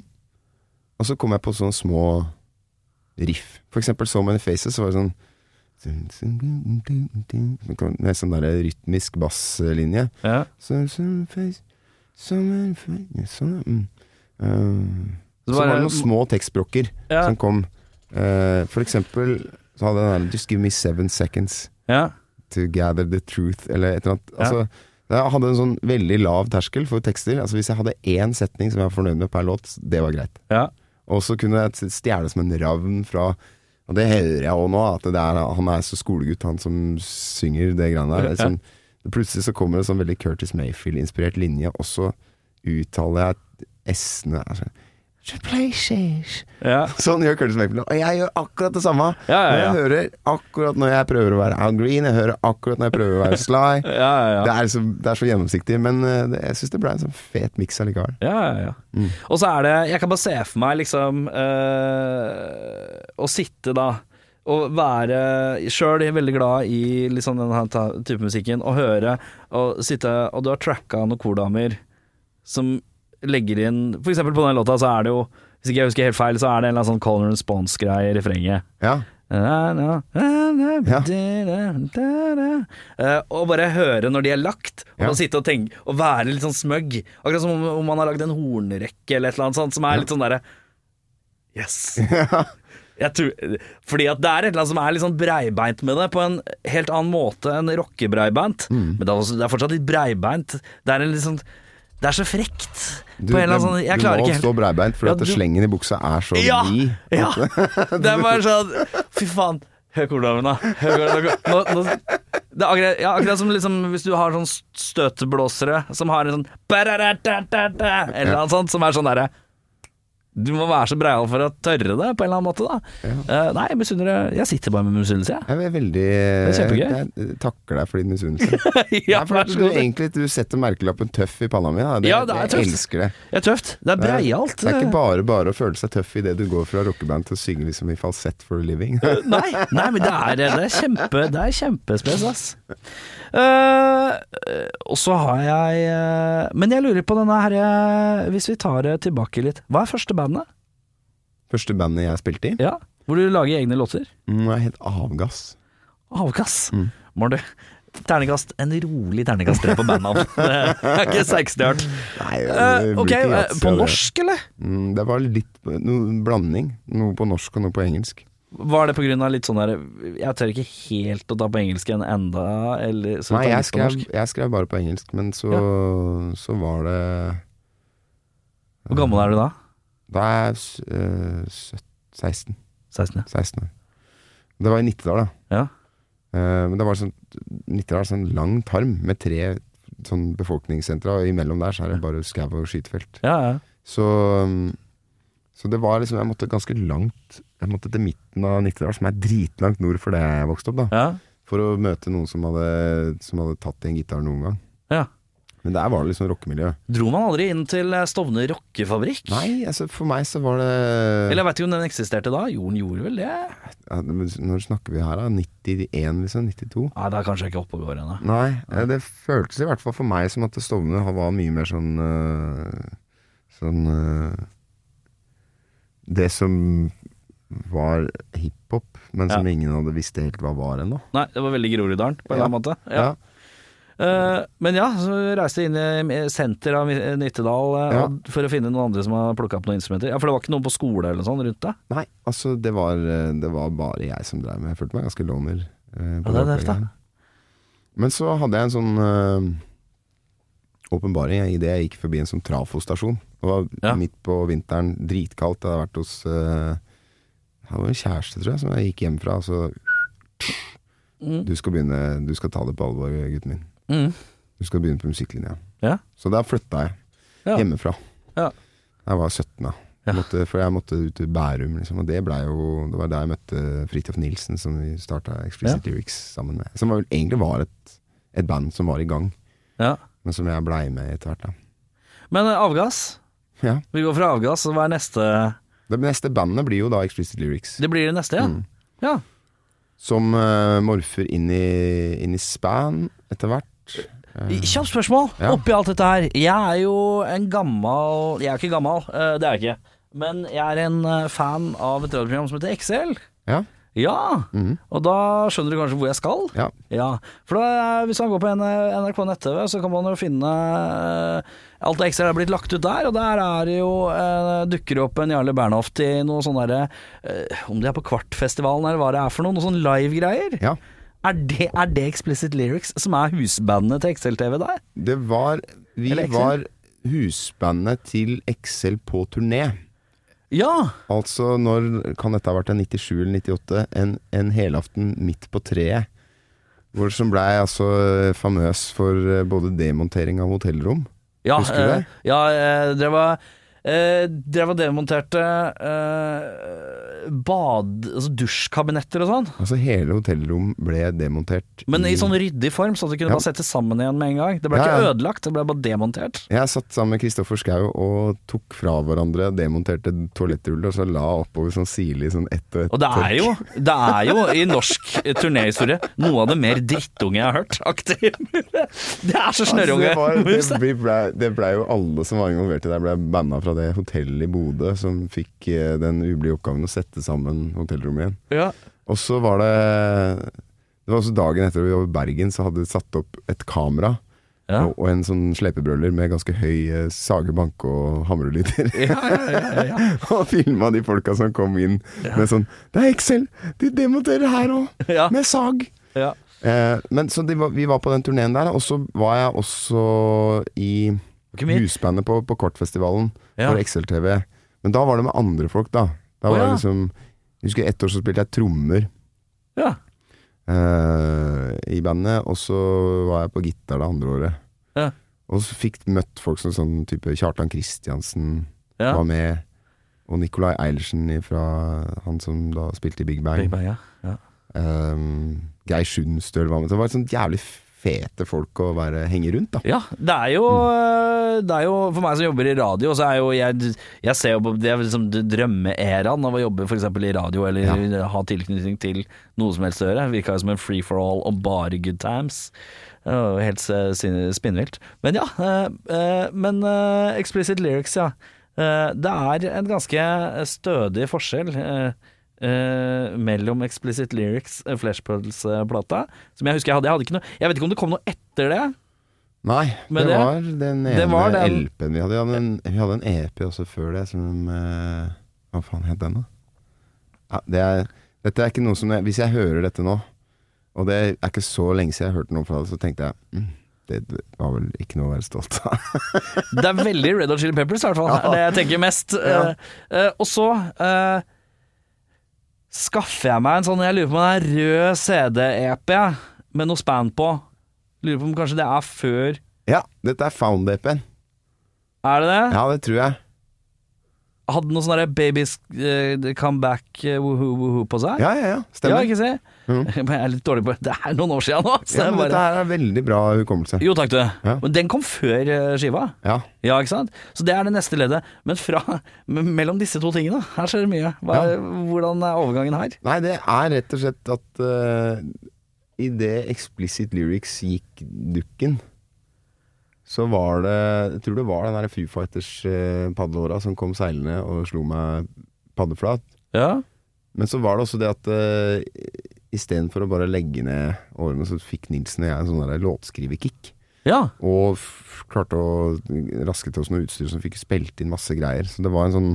og så kom jeg på sånne små riff. For eksempel So Many Faces, så var det sånn Med sånn der rytmisk basslinje. Ja. Face, sånn, mm. Eh, Så så var det noen små tekstbrokker Ja. som kom. Uh, for eksempel så hadde den der Just give me seven seconds Ja. to gather the truth, eller et eller annet. Altså, jeg hadde en sånn veldig lav terskel for tekster. Altså Hvis jeg hadde én setning som jeg var fornøyd med per låt, det var greit. ja. Og så kunne jeg stjele som en ravn fra Og det hører jeg òg nå, at er, han er så skolegutt, han som synger det greiene der. Er Sånn, plutselig så kommer det en sånn veldig Curtis Mayfield-inspirert linje, og så uttaler jeg s-ene. Altså. Ja. Sånn gjør Curtis Mayfield. Og jeg gjør akkurat det samme. Ja, ja, ja. jeg hører akkurat når jeg prøver å være Al Green, jeg hører akkurat når jeg prøver å være Sly. Ja, ja, ja. Det, er så, det er så gjennomsiktig, men eh, det, jeg syns det ble en sånn fet miks allikevel. Ja, ja, ja. Mm. Og så er det Jeg kan bare se for meg liksom øh, Å sitte da og være sjøl veldig glad i liksom denne type musikken, og høre og sitte Og du har tracka noen kordamer som legger inn For eksempel på den låta så er det jo Hvis ikke jeg husker helt feil, så er det en eller annen sånn call and response-greie i refrenget. Ja. Og bare høre når de er lagt, og Ja. sitte og tenke Og være litt sånn smøgg. Akkurat som om, man har lagd en hornrekke eller et eller annet sånt, som er litt sånn derre Yes. Tror, fordi at det er et eller annet som er litt sånn breibeint med det, på en helt annen måte enn rockebreibeint. Mm. Men det er fortsatt litt breibeint. Det er en litt sånn Det er så frekt. Du, på en eller annen det- sånn du må helt stå breibeint, for Ja, du- slengen i buksa er så Ja! vid. Ja. Det er bare sånn Fy faen. Hør kordamen, da. Hør kordamen. Det er akkurat, ja, akkurat som liksom, hvis du har sånn støteblåsere som har en sånn Eller noe sånt som er sånn derre Du må være så breial for å tørre det, på en eller annen måte, da. Eh, nei, jeg misunner det. Jeg sitter bare med misunnelse, jeg. Jeg er veldig er kjempegøy. Jeg takker deg for din misunnelse. ja, Nei, for du, egentlig du setter merkelappen tøff i panna mi. Det, Ja, det er jeg tøft. elsker det. Det er tøft. Det er breialt. Det er ikke bare bare å føle seg tøff idet du går fra rockeband til å synge liksom i falsett for a living. Nei, nei, men det er, det er kjempe Det er kjempespes, ass. Eh, og så har jeg uh, Men jeg lurer på denne her eh, Hvis vi tar det tilbake litt. Hva er første bandet? Første bandet jeg spilte i, Ja, Hvor du lager egne låter? mm, jeg het avgass. Avgass. Mm. Må du Ternekast, En rolig ternekast tre på bandnavn. Det er ikke sterkeste Uh, ok, eh, på norsk, eller? Mm, det var litt noe blanding. Noe på norsk og noe på engelsk. Var det av litt sånn der Jeg tør ikke helt å ta på engelsk igjen enda, eller så Nei, jeg skrev, jeg skrev bare på engelsk, men så, så var det Hvor gammel er du da? Da er jeg eh, 16. 16, ja. 16 år. Det var i Nittedal, da. ja. Uh, men det var sånn Nittedal sånn lang tarm med tre sånn befolkningssentra, og imellom der så er det bare skau og skytefelt. Ja, ja. Så, um, så det var liksom Jeg måtte ganske langt Jeg måtte til midten av Nittedal, som er dritlangt nord for det jeg vokste opp, da. ja. For å møte noen som hadde, som hadde tatt i en gitar noen gang. ja. Men der var det liksom rockemiljø. Dro man aldri inn til eh, Stovner rockefabrikk? Nei, altså for meg så var det Eller jeg vet ikke om den eksisterte da? Jo, den gjorde vel det? ja, Når snakker vi her, da? 91, liksom? 92? Nei, da er kanskje ikke oppe og går ennå. Nei, ja. det føltes i hvert fall for meg som at Stovner var mye mer sånn øh, Sånn Det som var hiphop, men som Ja. ingen hadde visst helt hva var ennå. Nei, det var veldig Groruddalen, på en eller annen måte. Ja. Uh, men ja, så reiste jeg inn i senter av Nittedal uh, for å finne noen andre som har plukka opp noen instrumenter. Ja, For det var ikke noen på skole eller noe sånt rundt deg? Nei, altså det var, øh, det var bare jeg som drev med Jeg følte meg ganske loner. Uh, på Ja, det er. Men så hadde jeg en sånn åpenbaring idet jeg gikk forbi en sånn trafostasjon. Det var Ja. midt på vinteren, dritkaldt. Jeg hadde vært hos Det var en kjæreste, tror jeg, som jeg gikk hjem fra. Og så Mm. Du skal begynne Du skal ta det på alvor, gutten min. Mm. Du skal begynne på musikklinja. Ja. Så da flytta jeg Ja. hjemmefra. Ja. Jeg var 17 da. Ja. Måtte, for jeg måtte ut til Bærum, liksom. Og det jo Det var der jeg møtte Fridtjof Nilsen, som vi starta Explicit Lyrics sammen med. Som var, egentlig var et, et band som var i gang, ja. men som jeg blei med etter hvert, da. Men avgass? Ja. Vi går fra avgass, og hva er neste Det neste bandet blir jo da Explicit Lyrics. Det blir det neste, ja. Mm. ja. Som uh, morfer inn i, inn i span etter hvert. Kjapt spørsmål Ja. oppi alt dette her. Jeg er jo en gammel Jeg er ikke gammel, uh, det er jeg ikke. Men jeg er en eh, fan av et radioprogram som heter XL. Ja. Ja, Mm. og da skjønner du kanskje hvor jeg skal? Ja. For da, hvis man går på NRK nett-TV, så kan man jo finne eh, Alt det XL er blitt lagt ut der, og der er jo eh, dukker det opp en Jarle Bernhoft i noe sånn derre eh, Om det er på Kvartfestivalen eller hva det er for noe, noe sånn live-greier. ja. Er det, er det Explicit Lyrics som er husbandet til XL-TV der? Det var Vi var husbandet til XL på turné. Ja! Altså når Kan dette ha vært en 97 eller 98? En, en helaften midt på treet. Hvor som blei altså famøs for eh, både demontering av hotellrom. ja Husker du det? eh, ja, eh, dere var eh, Dere var demonterte eh, bad... Altså dusjkabinetter og sånn. Altså hele hotellrom ble demontert. Men i sånn ryddig form, så at du kunne Ja. bare sette sammen igjen med en gang. Det ble Ja, ikke ødelagt, det ble bare demontert. Jeg satt sammen med Kristoffer Schou og tok fra hverandre demonterte toalettruller og så la oppover sånn sirlig sånn ett og ett. Og det er jo, det er jo i norsk turnéhistorie noe av det mer drittunge jeg har hørt. Aktiv. Det er så snørrunge. Altså, det, moves, det, det. ble, det ble jo alle som var involvert i det, ble banna fra det hotellet i Bodø som fikk eh, den ublide oppgaven å sette sammen hotellrommet igjen. Ja. Og så var det Det var også dagen etter vi var i Bergen, så hadde de satt opp et kamera. Ja. Og, og en sånn slepebrøller med ganske høy eh, sage, banke og hamrelyder. Ja, ja, ja, og filma de folka som kom inn med sånn Det er Excel! De demonterer her òg! Med sag! Ja. Eh, men så var, vi var på den turneen der, og så var jeg også i husbandet på, på Kortfestivalen for XL-TV. Men da var det med andre folk, da. Da var oh, ja. liksom Jeg husker ett år så spilte jeg trommer Ja. Uh, i bandet, og så var jeg på gitar det andre året. Ja. Og så fikk møtt folk som sånn type Kjartan Kristiansen Ja. var med. Og Nicolai Eilertsen fra han som da spilte i Big Bang. Big Bang, ja. ja. Um, Geir Sundstøl var med. Så det var et sånt jævlig fete folk å være, henge rundt, da. Ja, det er jo Det er jo For meg som jobber i radio, så er jo jeg Jeg ser jo på Det liksom drømmeeraen av å jobbe f.eks. i radio, eller ha tilknytning til noe som helst å gjøre. Virka jo som en free for all og bare good times. Helt eh, spinnvilt. Men ja. eh, eh, Men explicit lyrics, ja. Det er en ganske stødig forskjell. Eh, eh, mellom Explicit Lyrics, uh, Flashpuddles-plata, som jeg husker jeg hadde. Jeg, hadde ikke noe, jeg vet ikke om det kom noe etter det. Nei, det, det- var den ene var den- LP-en vi hadde. Vi hadde, en, vi hadde en EP også før det, som eh, Hva faen het den, da? Ja, det er, dette er ikke noe som jeg, Hvis jeg hører dette nå, og det er ikke så lenge siden jeg hørte noe fra det, så tenkte jeg mm, det var vel ikke noe å være stolt av. Det er veldig Red Hot Chili Peppers, i hvert fall. Ja. det jeg tenker mest. Ja. Uh, uh, og så eh, skaffer jeg meg en sånn Jeg lurer på om det er rød CD-EP med noe span på. Lurer på om kanskje det er før ja, dette er Found-EP-en. Er det det? Ja, det tror jeg. Hadde noe sånn babies uh, comeback uh, woohoo woohoo på seg? Ja, ja, ja. Stemmer. Ja, ikke se? Mm. Men jeg er litt dårlig på Det er noen år siden nå. Ja, men bare, dette her er veldig bra hukommelse. jo takk, du. Ja. Men den kom før eh, skiva. Ja. Ja, ikke sant? Så det er det neste leddet. Men fra, mellom disse to tingene, her skjer det mye. Hva, Hvordan er overgangen her? Nei, det er rett og slett at uh, idet Explicit Lyrics gikk dukken, så var det Jeg tror det var den der Foo Fighters-padleåra som kom seilende og slo meg paddeflat. Ja. Men så var det også det at uh, istedenfor å bare legge ned årene, så fikk Nilsen og jeg en sånn der låtskriverkick. Ja. Og klarte å raske til oss noe utstyr som fikk spilt inn masse greier. Så det var en sånn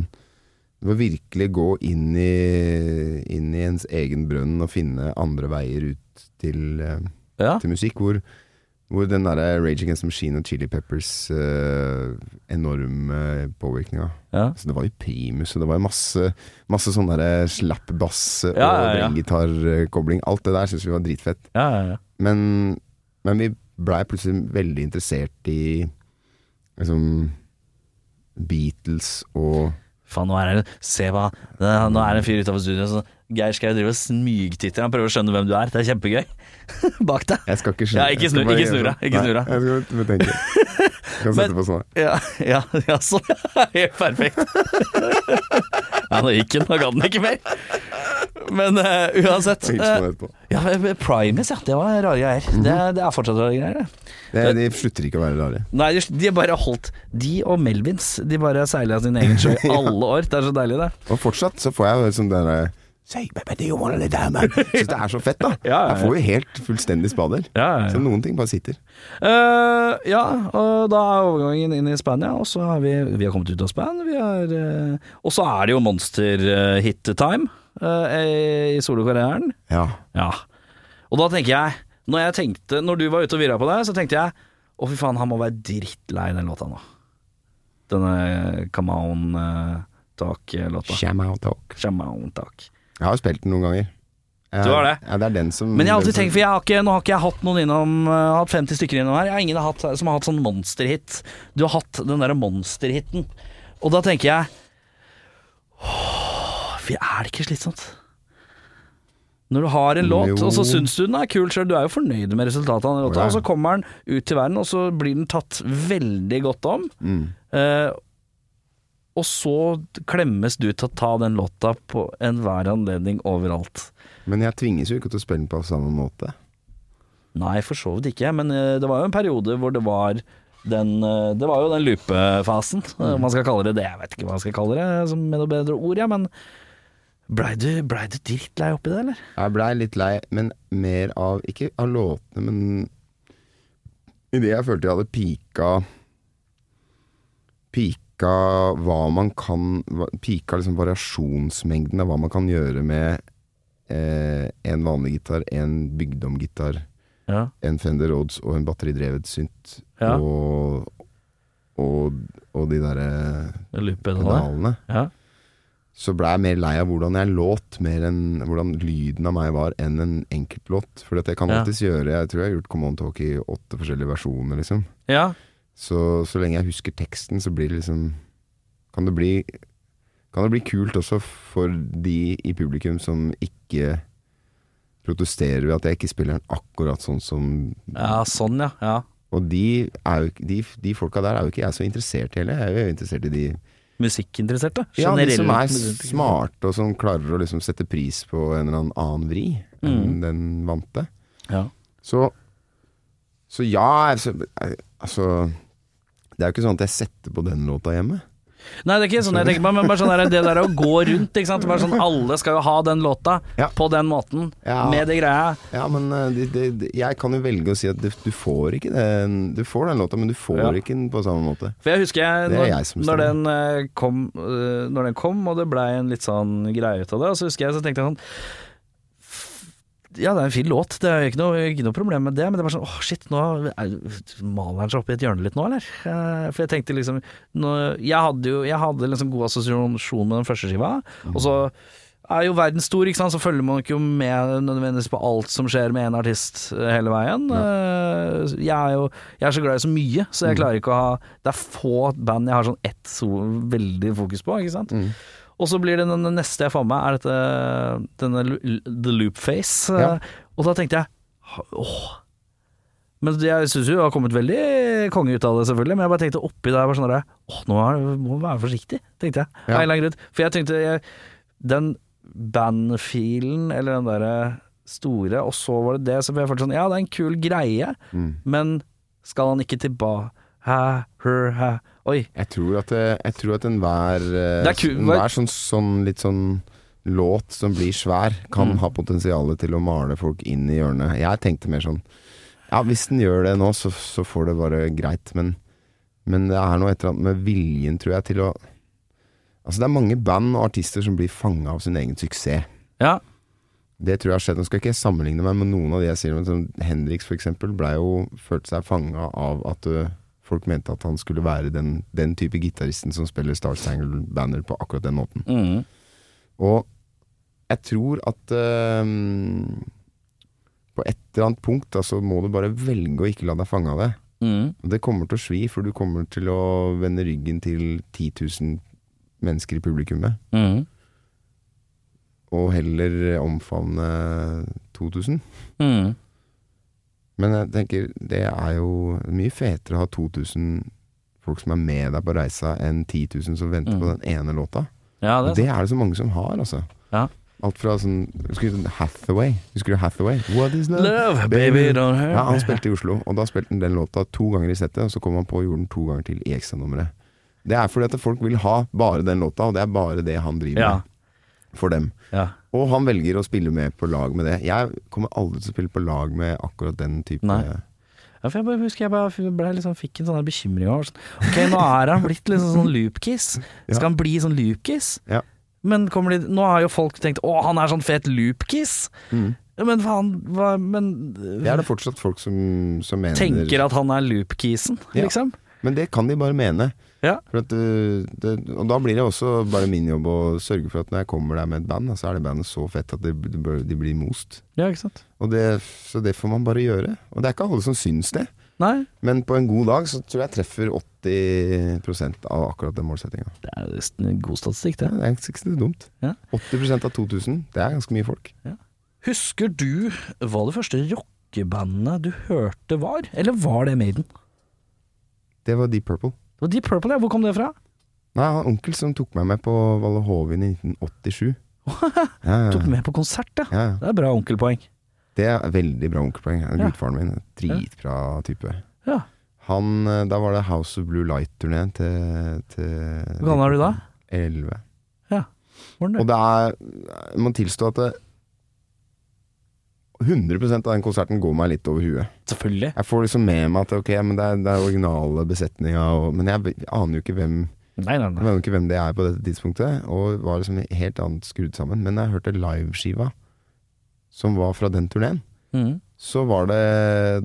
Det var virkelig gå inn i, inn i ens egen brønn og finne andre veier ut til, uh, ja. til musikk. Hvor, hvor den derre Rage Against the Machine og Chili Peppers eh, enorme påvirkninga ja. så Det var jo primus, og det var masse, masse sånn derre slapp bass og Ja, ja, brengitarkobling. Alt det der syns vi var dritfett. ja, ja, ja. Men, men vi blei plutselig veldig interessert i liksom Beatles og Faen, nå er det Se hva Nå er det en fyr utafor studioet som Geir Skau driver og smygtitter. Han prøver å skjønne hvem du er. Det er kjempegøy. Bak deg. Jeg skal ikke Ja, ikke jeg skal snur- bare ikke snur deg, ikke sånn. snur deg. Jeg skal bare tenke. Jeg kan Men- sette på sånn. Ja, ja, ja så Helt perfekt. Ja, nå gikk den. Nå ga den ikke mer. Men uh, uansett. Eh, etterpå. Ja, Primus, ja. Det var rare greier. Mhm. det, det er fortsatt rare greier, det. Det, de slutter ikke å være rare. Nei, de- har bare holdt De og Melvins, de bare seiler sin egen sjø i alle år. Det er så deilig, det. Og fortsatt så får jeg sånn derre Say, baby, do you lay down, man? Syns det er så fett, da. Ja. Jeg får jo helt fullstendig spader. Ja, ja, ja. Så noen ting bare sitter. Uh, ja, og da er overgangen inn i Spania, og så har vi, vi har kommet ut av span. Uh, eh, og så er det jo monster-hit-time i solokarrieren. Ja. Ja. Og da tenker jeg Når jeg tenkte Når du var ute og virra på det, så tenkte jeg å fy faen, han må være drittlei den låta nå. Denne Come On eh, Talk-låta. Come On talk. Come On Talk. Jeg har jo spilt den noen ganger. Jeg, Du har det? Ja, det er den som Men jeg har alltid tenkt, for jeg har ikke, nå har ikke jeg hatt noen innom uh, Hatt 50 stykker innom her. Jeg har ingen hatt, som har hatt sånn monsterhit. Du har hatt den derre monsterhiten. Og da tenker jeg åh, Er det ikke slitsomt? Når du har en låt, Jo. og så syns du den er kul sjøl, du er jo fornøyd med resultatet av den låta, Ja. og så kommer den ut til verden, og så blir den tatt veldig godt om. Mm. Eh, og så klemmes du til å ta den låta på enhver anledning overalt. Men jeg tvinges jo ikke til å spille den på samme måte. Nei, for så vidt ikke. Men eh, det var jo en periode hvor det var den eh, Det var jo den loopefasen, eh, om man skal kalle det det. Jeg vet ikke hva man skal kalle det, som med noe bedre ord, ja. Men blei du, ble du drittlei oppi det, eller? Jeg blei litt lei, men mer av Ikke av låtene, men Idet jeg følte jeg hadde pika Pika hva man kan Pika liksom variasjonsmengden av hva man kan gjøre med eh, en vanlig gitar, en bygdomgitar, Ja. en Fender Rhodes og en batteridrevet synt. Ja. Og, og, og de derre pedalene. Ja. så ble jeg mer lei av hvordan jeg låt, mer enn hvordan lyden av meg var, enn en enkeltlåt. For jeg kan alltids gjøre Jeg tror jeg har gjort Come On Talk i åtte forskjellige versjoner, liksom. ja. Så så lenge jeg husker teksten, så blir det liksom Kan det bli Kan det bli kult også for de i publikum som ikke protesterer ved at jeg ikke spiller den akkurat sånn som ja, sånn, ja. ja. Og de, er jo, de, de folka der er jo ikke jeg så interessert i heller. Jeg er jo interessert i de Musikkinteresserte. Ja, de som er smarte og som klarer å liksom sette pris på en eller annen vri enn den vante. Ja. Så, så ja, altså, altså Det er jo ikke sånn at jeg setter på den låta hjemme. Nei, det er ikke sånn jeg tenker på, men bare sånn der, det der å gå rundt, ikke sant. Bare sånn, alle skal jo ha den låta Ja. på den måten, Ja. med det greia. Ja, men eh, det, det, jeg kan jo velge å si at du, får ikke den Du får den låta, men du får Ja. ikke den på samme måte. For jeg husker jeg, når, jeg når, den eh, kom, eh, når den kom, og det blei en litt sånn greie ut av det, og så husker jeg så tenkte jeg sånn Ja, det er en fin låt, det er ikke noe, ikke noe problem med det, men det var sånn åh, shit, nå er, maler han seg opp i et hjørne litt nå, eller? Eh, For jeg tenkte liksom nå, Jeg hadde jo jeg hadde liksom god assosiasjon med den første skiva, og så er jo verden stor, ikke sant, så følger man ikke jo med nødvendigvis på alt som skjer med en artist eh, hele veien. Ja. Jeg er jo jeg er så glad i så mye, så jeg klarer ikke å ha Det er få band jeg har sånn ett så veldig fokus på, ikke sant. Og så blir det den neste jeg får med, er dette denne The Loop Face. Ja. Og da tenkte jeg åh. Men jeg syns jo det har kommet veldig konge ut av det, selvfølgelig. Men jeg bare tenkte oppi der bare sånn der, Åh, nå det- må være forsiktig, tenkte jeg. Ja. Grunn. For jeg tenkte jeg, Den bandfilen, eller den derre store, og så var det det, så jeg følte sånn Ja, det er en kul greie, Mm. men skal han ikke tilbake Hæ, her, hæ Oi. Jeg tror at, eh, jeg tror at enhver eh, er enhver sånn, sånn litt sånn låt som blir svær, kan Mm. ha potensial til å male folk inn i hjørnet. Jeg tenkte mer sånn Ja, hvis den gjør det nå, så, så får det bare greit, men, men det er noe et eller annet med viljen, tror jeg, til å Altså, det er mange band og artister som blir fanga av sin egen suksess. Ja. Det tror jeg har skjedd. Nå skal ikke jeg sammenligne meg med noen av de jeg sier, men som Henriks eksempel ble jo, følte seg fanga av at ø, folk mente at han skulle være den, den type gitaristen som spiller Star Stangle Banner på akkurat den måten. Mm. Og jeg tror at ø, på et eller annet punkt da, så må du bare velge å ikke la deg fange av det. Mm. Det kommer til å svi, for du kommer til å vende ryggen til 10 000 mennesker i publikummet, Mm. og heller omfavne 2000. Mm. Men jeg tenker, det er jo mye fetere å ha 2000 folk som er med deg på reisa, enn 10 000 som venter Mm. på den ene låta. Ja, det er det er det så mange som har, altså. Ja. Alt fra sånn Husker du Hathaway? Husker du Hathaway? What is love? Love, baby, don't hurt Ja, han spilte i Oslo, og da spilte han den låta to ganger i settet, og så kom han på og gjorde den to ganger til i ekstranummeret. Det er fordi at folk vil ha bare den låta, og det er bare det han driver Ja. med for dem. Ja. Og han velger å spille med på lag med det. Jeg kommer aldri til å spille på lag med akkurat den type Nei. Ja, for jeg bare husker jeg bare ble liksom, fikk en sånn bekymring over sånn, Ok, nå er han blitt liksom sånn loopkiss. Skal han bli sånn loopkiss? Ja. Men de, nå har jo folk tenkt å, han er sånn fet loopkiss. Mm. Men faen, hva Men Det er det fortsatt folk som, som mener tenker at han er loopkissen, Ja. liksom. Men det kan de bare mene. Ja. At, uh, det, og da blir det også bare min jobb å sørge for at når jeg kommer der med et band, så er det bandet så fett at de, de, blir most. Ja, ikke det, så det får man bare gjøre. Og det er ikke alle som syns det. Nei, Men på en god dag så tror jeg jeg treffer 80% av akkurat den målsettinga. det er en god statistikk, det. Det er ikke så dumt. Ja. 80% av 2000, det er ganske mye folk. Husker du hva det første rockebandet du hørte var? Eller var det Maiden? Det var Deep Purple. Det var Deep Purple, ja. Hvor kom det fra? Nei, han onkel som tok meg med på Valle Hovin i 1987. Ja, ja, Tok med på konsert, ja. ja. Det er bra onkelpoeng. Det er veldig bra onkelpoeng. Gudfaren min. Dritbra type. Ja. Han, eh, da var det House of Blue Light-turneen til, til Hvor gammel er du da? 11. Ja. Det? Og det er Jeg må tilstå at det, 100% av den konserten går meg litt over huet. Selvfølgelig. Jeg får liksom med meg at ok, men det er, det er originale besetninga, men jeg, jeg aner jo ikke hvem Nei, nei, Jeg nei. vet jo ikke hvem det er på dette tidspunktet, og var liksom helt annet skrudd sammen. Men jeg hørte liveskiva som var fra den turneen, mm. så var det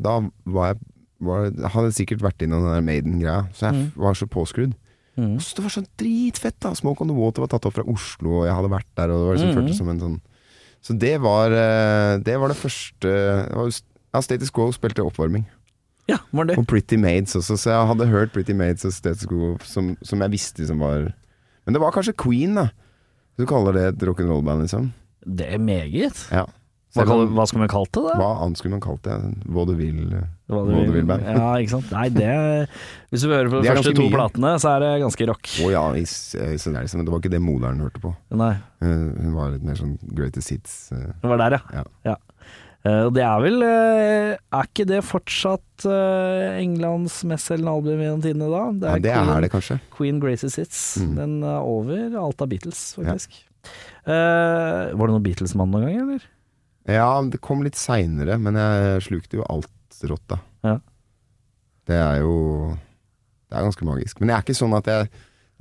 Da var jeg var, jeg hadde sikkert vært innom den der Maiden-greia, så jeg Mm. var så påskrudd. Mhm. Så det var så dritfett, da! Smoke on the Water var tatt opp fra Oslo, og jeg hadde vært der, og det var liksom mm. føltes som en sånn Så det var eh, Det var det første det var, ja, Status Quo spilte oppvarming. Ja, var det. Og Pretty Maids også, så jeg hadde hørt Pretty Maids og Status Quo som, som jeg visste som var Men det var kanskje Queen, da. Du kaller det et rock'n'roll-band, liksom? Det er meget. Ja. Hva, kan, hva skulle man kalt det, da? hva annet skulle man kalt det? Vil. eh. Ja, ikke sant. Nei, det Hvis du hører på de er første to mye. platene, så er det ganske rock. Å ja, i, s- i det er men det var ikke det moderen hørte på. Nei, Eh, hun var litt mer sånn greatest hits. Hun det var der, ja. Ja. ja. Og det er vel eh, Er ikke det fortsatt uh, Englands mestselgende album gjennom tidene, da? ja, det Queen, er det kanskje. Queen Graces Hits. Mm. Den er over alt av Beatles, faktisk. Eh, var det noen Beatles-mann noen gang, eller? Ja, det kom litt seinere, men jeg slukte jo alt rått, da. Ja. Det er jo Det er ganske magisk. Men jeg er ikke sånn at jeg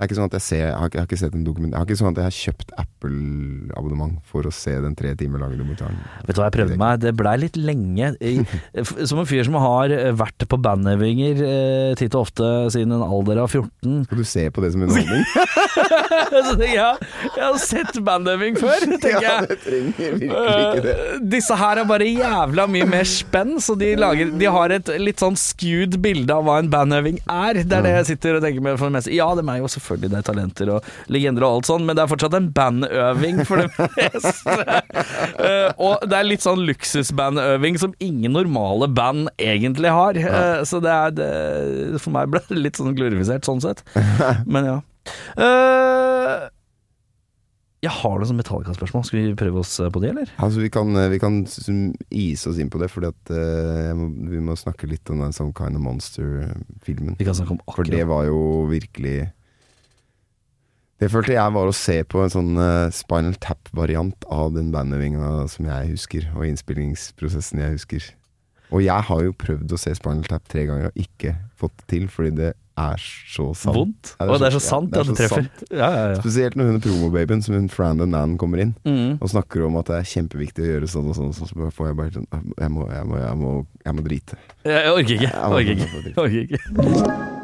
det er ikke sånn at jeg ser Jeg har ikke, jeg har ikke sett en dokument Jeg har ikke sånn at jeg har kjøpt Apple-abonnement for å se den tre timer lange dokumentaren. Vet du hva jeg prøvde meg? Det blei litt lenge. Som en fyr som har vært på bandøvinger eh, titt og ofte siden en alder av 14 Skal du se på det som underholdning? Så tenker jeg, jeg har sett bandøving før, tenker ja, det trenger virkelig ikke det. Øh, disse her er bare jævla mye mer spenn, så de, lager, de har et litt sånn skewed bilde av hva en bandøving er. Det er det jeg sitter og tenker med for det meste. Ja, de er jo selvfølgelig det er talenter og legender og alt sånn, men det er fortsatt en bandøving for det meste. Øh, og det er litt sånn luksusbandøving som ingen normale band egentlig har. Øh, så det er det, For meg ble det litt sånn glorifisert sånn sett. Men ja. Øh, jeg har noen sånn Metallica-spørsmål. Skal vi prøve oss på det, eller? Altså, vi kan, vi kan ise oss inn på det, fordi at eh, vi må snakke litt om den Some Kind of Monster-filmen. Vi kan snakke om akkurat For det var jo virkelig Det følte jeg var å se på en sånn uh, Spinal Tap-variant av den bandøvinga som jeg husker, og innspillingsprosessen jeg husker. Og jeg har jo prøvd å se Spinal Tap tre ganger og ikke fått det til, fordi det er så sant. vondt. Ja, Og det er så ja, sant det er at det så treffer. Ja, ja, ja. Spesielt når hun er promobabyen, som hun Frandon Nan kommer inn Mm. og snakker om at det er kjempeviktig å gjøre sånn og sånn, så får jeg bare sånn Jeg må, jeg jeg må, jeg må drite. Jeg jeg orker ikke. Jeg Jeg orker ikke.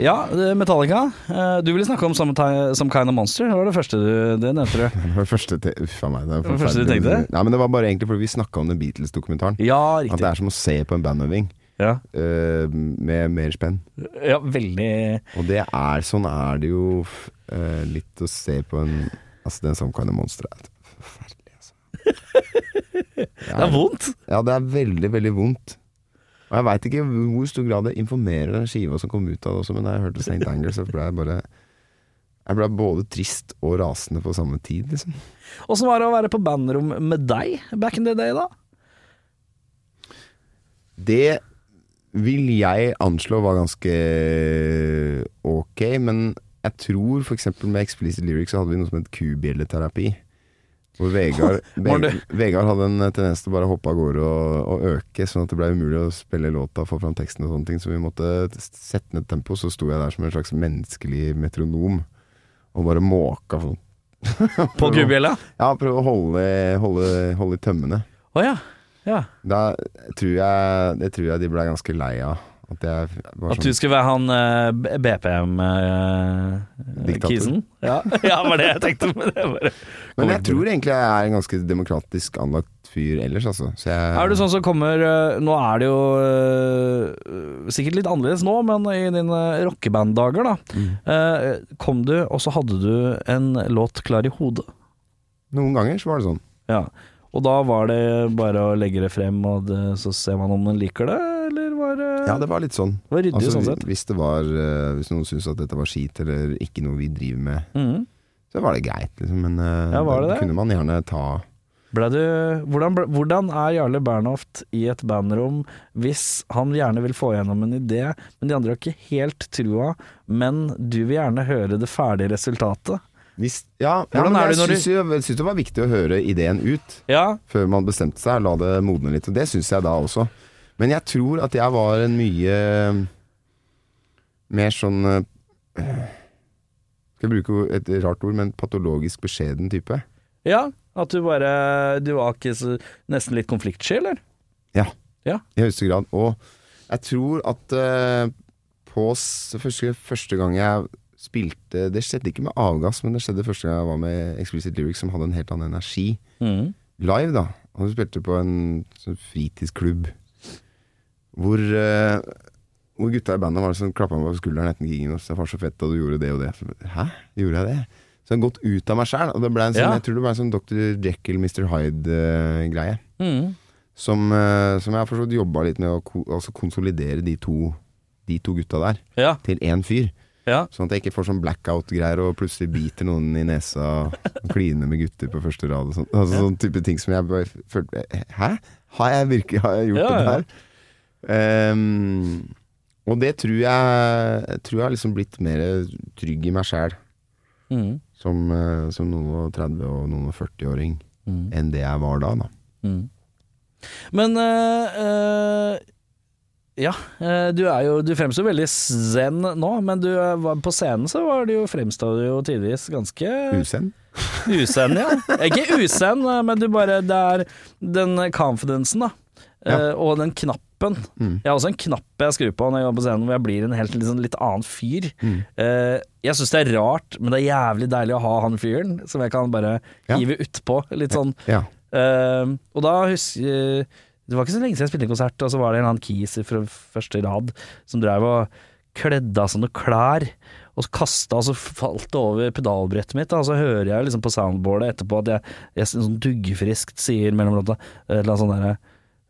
Ja, Metallica. Eh, Du ville snakke om Some, Some Kind of Monster. Det var det første du det nevnte du. Det var det første te Uff meg. Det, var det første du tenkte? Nei, men det var bare egentlig fordi vi snakka om den Beatles-dokumentaren. Ja, riktig At det er som å se på en bandøving Ja, Uh, med mer spenn. ja veldig Og det er sånn er det jo eh, litt å se på en Altså, den Some Kind of Monster er forferdelig, altså. Det er vondt. Ja, det er veldig, veldig vondt. Og jeg veit ikke hvor stor grad det informerer den skiva som kom ut av det også, men da jeg hørte St. Anger, så ble jeg bare Jeg ble både trist og rasende på samme tid, liksom. Åssen var det å være på bandrom med deg back in the day, da? Det vil jeg anslå var ganske ok, men jeg tror f.eks. med Explicit Lyrics så hadde vi noe som het kubjelleterapi. Hvor Vegard, Var Ve- Vegard hadde en tendens til å bare hoppe av gårde og, og øke, sånn at det ble umulig å spille låta få fram teksten og sånne ting. Så vi måtte sette ned tempo. Så sto jeg der som en slags menneskelig metronom og bare måka sånn. På gubbjella? Ja, prøve å holde, holde, holde i tømmene. Oh, ja. ja. Da tror jeg, det tror jeg de ble ganske lei av. At var At du sånn skulle være han uh, BPM-kisen? ja. ja, var det jeg tenkte. Men, bare Men jeg tror egentlig jeg er en ganske demokratisk anlagt fyr ellers, altså. Så jeg, Er du sånn som kommer eh, Nå er det jo uh, sikkert litt annerledes nå, men i dine rockebanddager, da. Mm. Uh, kom du, og så hadde du en låt klar i hodet. Noen ganger så var det sånn. Ja. Og da var det bare å legge det frem, og det, så ser man om den liker det, var Ja, det var litt sånn. Det var ryddig Altså, sånn sett. Hvis det var eh, Hvis noen syntes at dette var skit, eller ikke noe vi driver med, Mhm. så var det greit, liksom. Men eh, Ja, det det? kunne man gjerne ta du, hvordan, ble, hvordan er Jarle Bernhoft i et bandrom hvis han gjerne vil få gjennom en idé, men de andre har ikke helt trua, men du vil gjerne høre det ferdige resultatet? hvis, Ja, ja jeg syns, du- jeg syns det var viktig å høre ideen ut. Ja, før man bestemte seg, la det modne litt. Og det syns jeg da også. Men jeg tror at jeg var en mye mer sånn eh, Skal jeg bruke et rart ord, men patologisk beskjeden type. ja at du bare Du var ikke så, nesten litt konfliktsky, eller? Ja. Ja. I høyeste grad. Og jeg tror at uh, på første, første gang jeg spilte Det skjedde ikke med avgass, men det skjedde første gang jeg var med Explicit Lyrics, som hadde en helt annen energi. Mm. live, da. Og du spilte på en sånn fritidsklubb hvor, uh, hvor gutta i bandet var som klappa meg på skulderen etter gigen og sa 'far, så fett, og du gjorde det og det'. Så, Hæ? Gjorde jeg det? Så jeg har gått ut av meg sjæl. Det sånn, Ja. jeg tror det ble en sånn Dr. Jekyll, Mr. Hyde-greie. Mm. som, uh, som jeg har forstått jobba litt med å ko altså konsolidere de to, de to gutta der Ja. til én fyr. ja. Sånn at jeg ikke får sånn blackout-greier og plutselig biter noen i nesa og kliner med gutter på første rad og sånn. Altså, Sånn type ting som jeg bare følte Hæ? Har jeg virkelig har jeg gjort Ja, det ja. der? Ehm, og det tror jeg tror jeg har liksom blitt mer trygg i meg sjæl mm. som, eh, som noen og 30- og noen og 40-åring mm. enn det jeg var da. da. Mm. Men øh, øh, Ja, du er jo Du fremstår veldig zen nå, men du på scenen så var du jo fremstod du jo tidvis ganske Usen. Usen, ja. Ikke uzen, øh, men du bare Det er den confidencen, da. Ja. og den knappen. Mm. Jeg har også en knapp jeg skrur på når jeg går på scenen hvor jeg blir en helt liksom, litt annen fyr. Mm. Uh, jeg syns det er rart, men det er jævlig deilig å ha han fyren som jeg kan bare Ja. hive utpå. Litt sånn Ja. Uh, og da husker Det var ikke så lenge siden jeg spilte en konsert, og så var det en annen kis fra første rad som drev og kledde av seg noen klær. Og så kasta, og så falt det over pedalbrettet mitt. Og så hører jeg liksom på soundboardet etterpå at jeg, jeg sånn duggfriskt sier mellom låta et eller annet sånn derre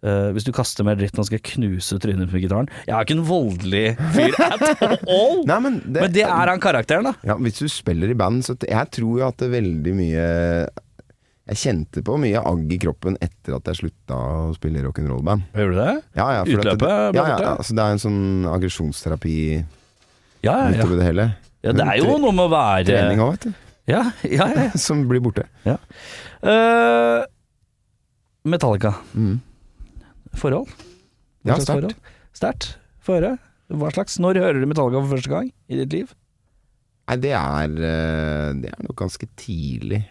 eh, hvis du kaster mer dritt, nå skal jeg knuse trynet på gitaren. Jeg er ikke en voldelig fyr at all! Nei, men det, Men det er han karakteren, da. Ja, hvis du spiller i band, så jeg tror jo at det er veldig mye Jeg kjente på mye agg i kroppen etter at jeg slutta å spille rock'n'roll-band. Gjorde du det? Ja, ja, Utløpet det, ja, ja, ja, altså det er en sånn aggresjonsterapi Ja, ja, ja. det hele. ja det er jo noe med å være Trening òg, vet du. Ja, ja, ja. Som blir borte. Eh, Metallica. Mm. Forhold? Ja, sterkt. Sterkt. Få høre. Hva slags? Når hører du Metallica for første gang i ditt liv? Nei, det er eh, Det er nok ganske tidlig.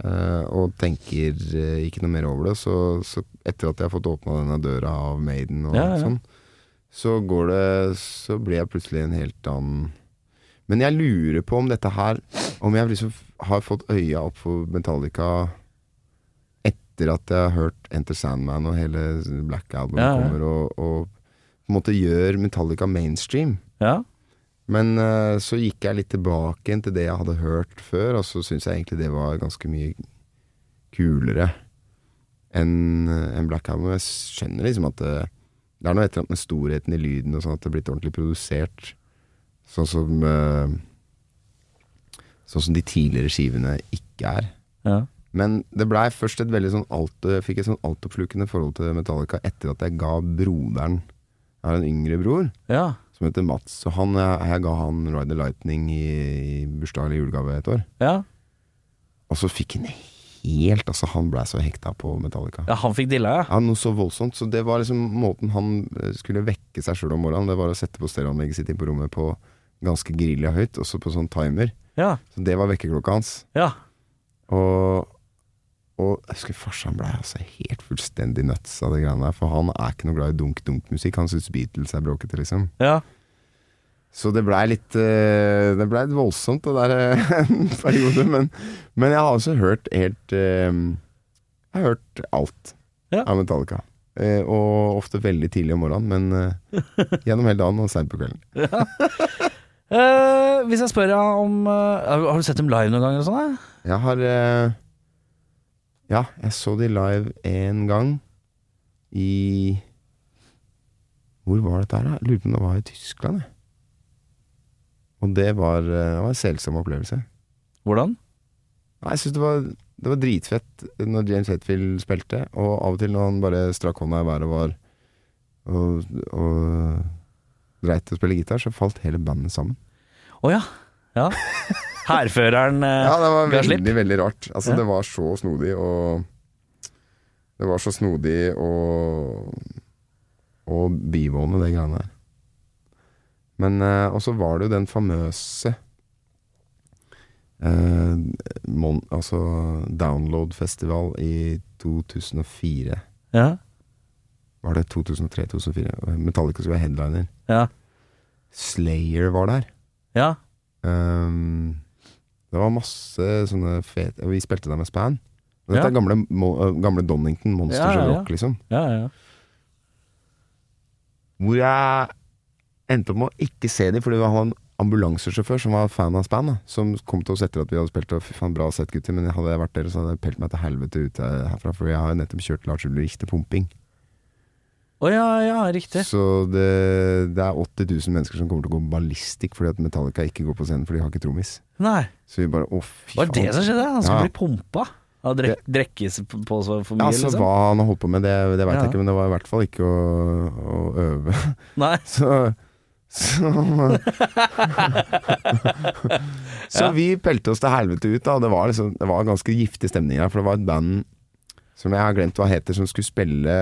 eh, og tenker eh, ikke noe mer over det. Så, så etter at jeg har fått åpna denne døra av Maiden og Ja, ja. sånn, så går det Så blir jeg plutselig en helt annen Men jeg lurer på om dette her Om jeg liksom har fått øya opp for Metallica etter at jeg har hørt Enter Sandman og hele Black Album Ja, ja. kommer, og, og på en måte gjør Metallica mainstream. Ja. Men uh, så gikk jeg litt tilbake til det jeg hadde hørt før, og så syns jeg egentlig det var ganske mye kulere enn en Black Album. Jeg skjønner liksom at det, det er noe et eller annet med storheten i lyden og sånn at det er blitt ordentlig produsert. Sånn som uh, Sånn som de tidligere skivene ikke er. Ja. Men det blei først et veldig sånn alt, fikk et sånn altoppslukende forhold til Metallica etter at jeg ga broderen Jeg har en yngre bror ja. som heter Mats. Så han, jeg, jeg ga han Ride the Lightning i, i bursdag eller julegave et år. ja. Og så fikk han helt Altså, han blei så hekta på Metallica. Ja, han fikk dilla, ja. Ja, noe så voldsomt. Så det var liksom måten han eh, skulle vekke seg sjøl om morgenen. Det var å sette på stereoanlegget sitt inn på rommet på ganske grilla høyt, også på sånn timer. Ja. Så det var vekkerklokka hans. Ja. Og, og jeg husker farsan ble altså helt fullstendig nuts av det greiene der. For han er ikke noe glad i dunk-dunk-musikk. Han syns Beatles er bråkete, liksom. ja. Så det blei litt eh, Det blei litt voldsomt, det der eh, en periode. Men, men jeg har også hørt helt eh, Jeg har hørt alt Ja. av Metallica. Og ofte veldig tidlig om morgenen, men gjennom hele dagen og seint på kvelden. Eh, hvis jeg spør deg om Har du sett dem live noen ganger Eller eh? Jeg har Ja, jeg så de live én gang i Hvor var dette her, da? Lurer på om det var i Tyskland, jeg. Og det var, eh, det var en selsom opplevelse. Hvordan? Nei, Jeg syns det, var- det var dritfett når James Hetfield spilte, og av og til når han bare strakk hånda i været og var og, og dreit til å spille gitar, så falt hele bandet sammen. Å ja. ja. Hærføreren eh, Ja, det var veldig, veldig rart. Altså, Ja. det var så snodig og Det var så snodig og Og bivående, det greiene der. Men eh, Og så var det jo den famøse eh, mon, Altså Download-festival i 2004. Ja. Var det 2003-2004? Metallica skulle være headliner. Ja. Slayer var der. Ja. Ehm, det var masse sånne fete Og vi spilte der med Span. Og Dette Ja. er gamle, gamle Donington Monsters Ja, ja, ja. Rock, liksom. Ja, ja. Hvor jeg endte opp med å ikke se dem, fordi vi hadde en ambulansesjåfør som var fan av Span. Da, som kom til oss etter at vi hadde spilt. Og fy faen, bra sett, gutter. Men hadde jeg vært der, så hadde jeg pelt meg til helvete ut herfra. For jeg har jo nettopp kjørt Lars Ulrich til pumping. Å ja, ja, riktig. Så det, det er 80 000 mennesker som kommer til å gå ballistikk fordi at Metallica ikke går på scenen, for de har ikke trommis. Nei, Så vi bare å, fy var det det som skjedde? Han skulle Ja. bli pumpa? Av drek drekkes på så for Ja, mye, altså liksom? Hva han har holdt på med, det, det veit Ja. jeg ikke, men det var i hvert fall ikke å, å øve. Nei. Så Så, så vi pelte oss til helvete ut, da. Det var, liksom, det var ganske giftig stemning her, for det var et band som jeg har glemt hva heter, som skulle spille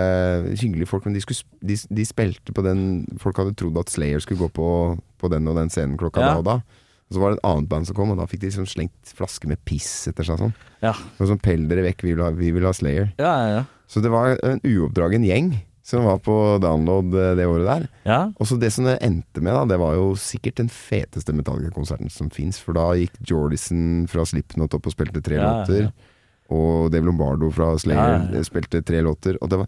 Hyggelige folk, men de, skulle, de, de spilte på den Folk hadde trodd at Slayer skulle gå på, på den og den scenen klokka Ja. da og da. Og så var det et annet band som kom, og da fikk de liksom slengt flasker med piss etter seg sånn. Ja. Og sånn pell dere vekk, vi vil ha, vi vil ha Slayer. Ja, ja. Så det var en uoppdragen gjeng som var på download eh, det året der. ja. Og så det som det endte med, da, det var jo sikkert den feteste Metallica-konserten som fins. For da gikk Jordison fra Slipknot opp og spilte tre låter. Og Dave Lombardo fra Slayer Ja, ja, spilte tre låter. Og det var,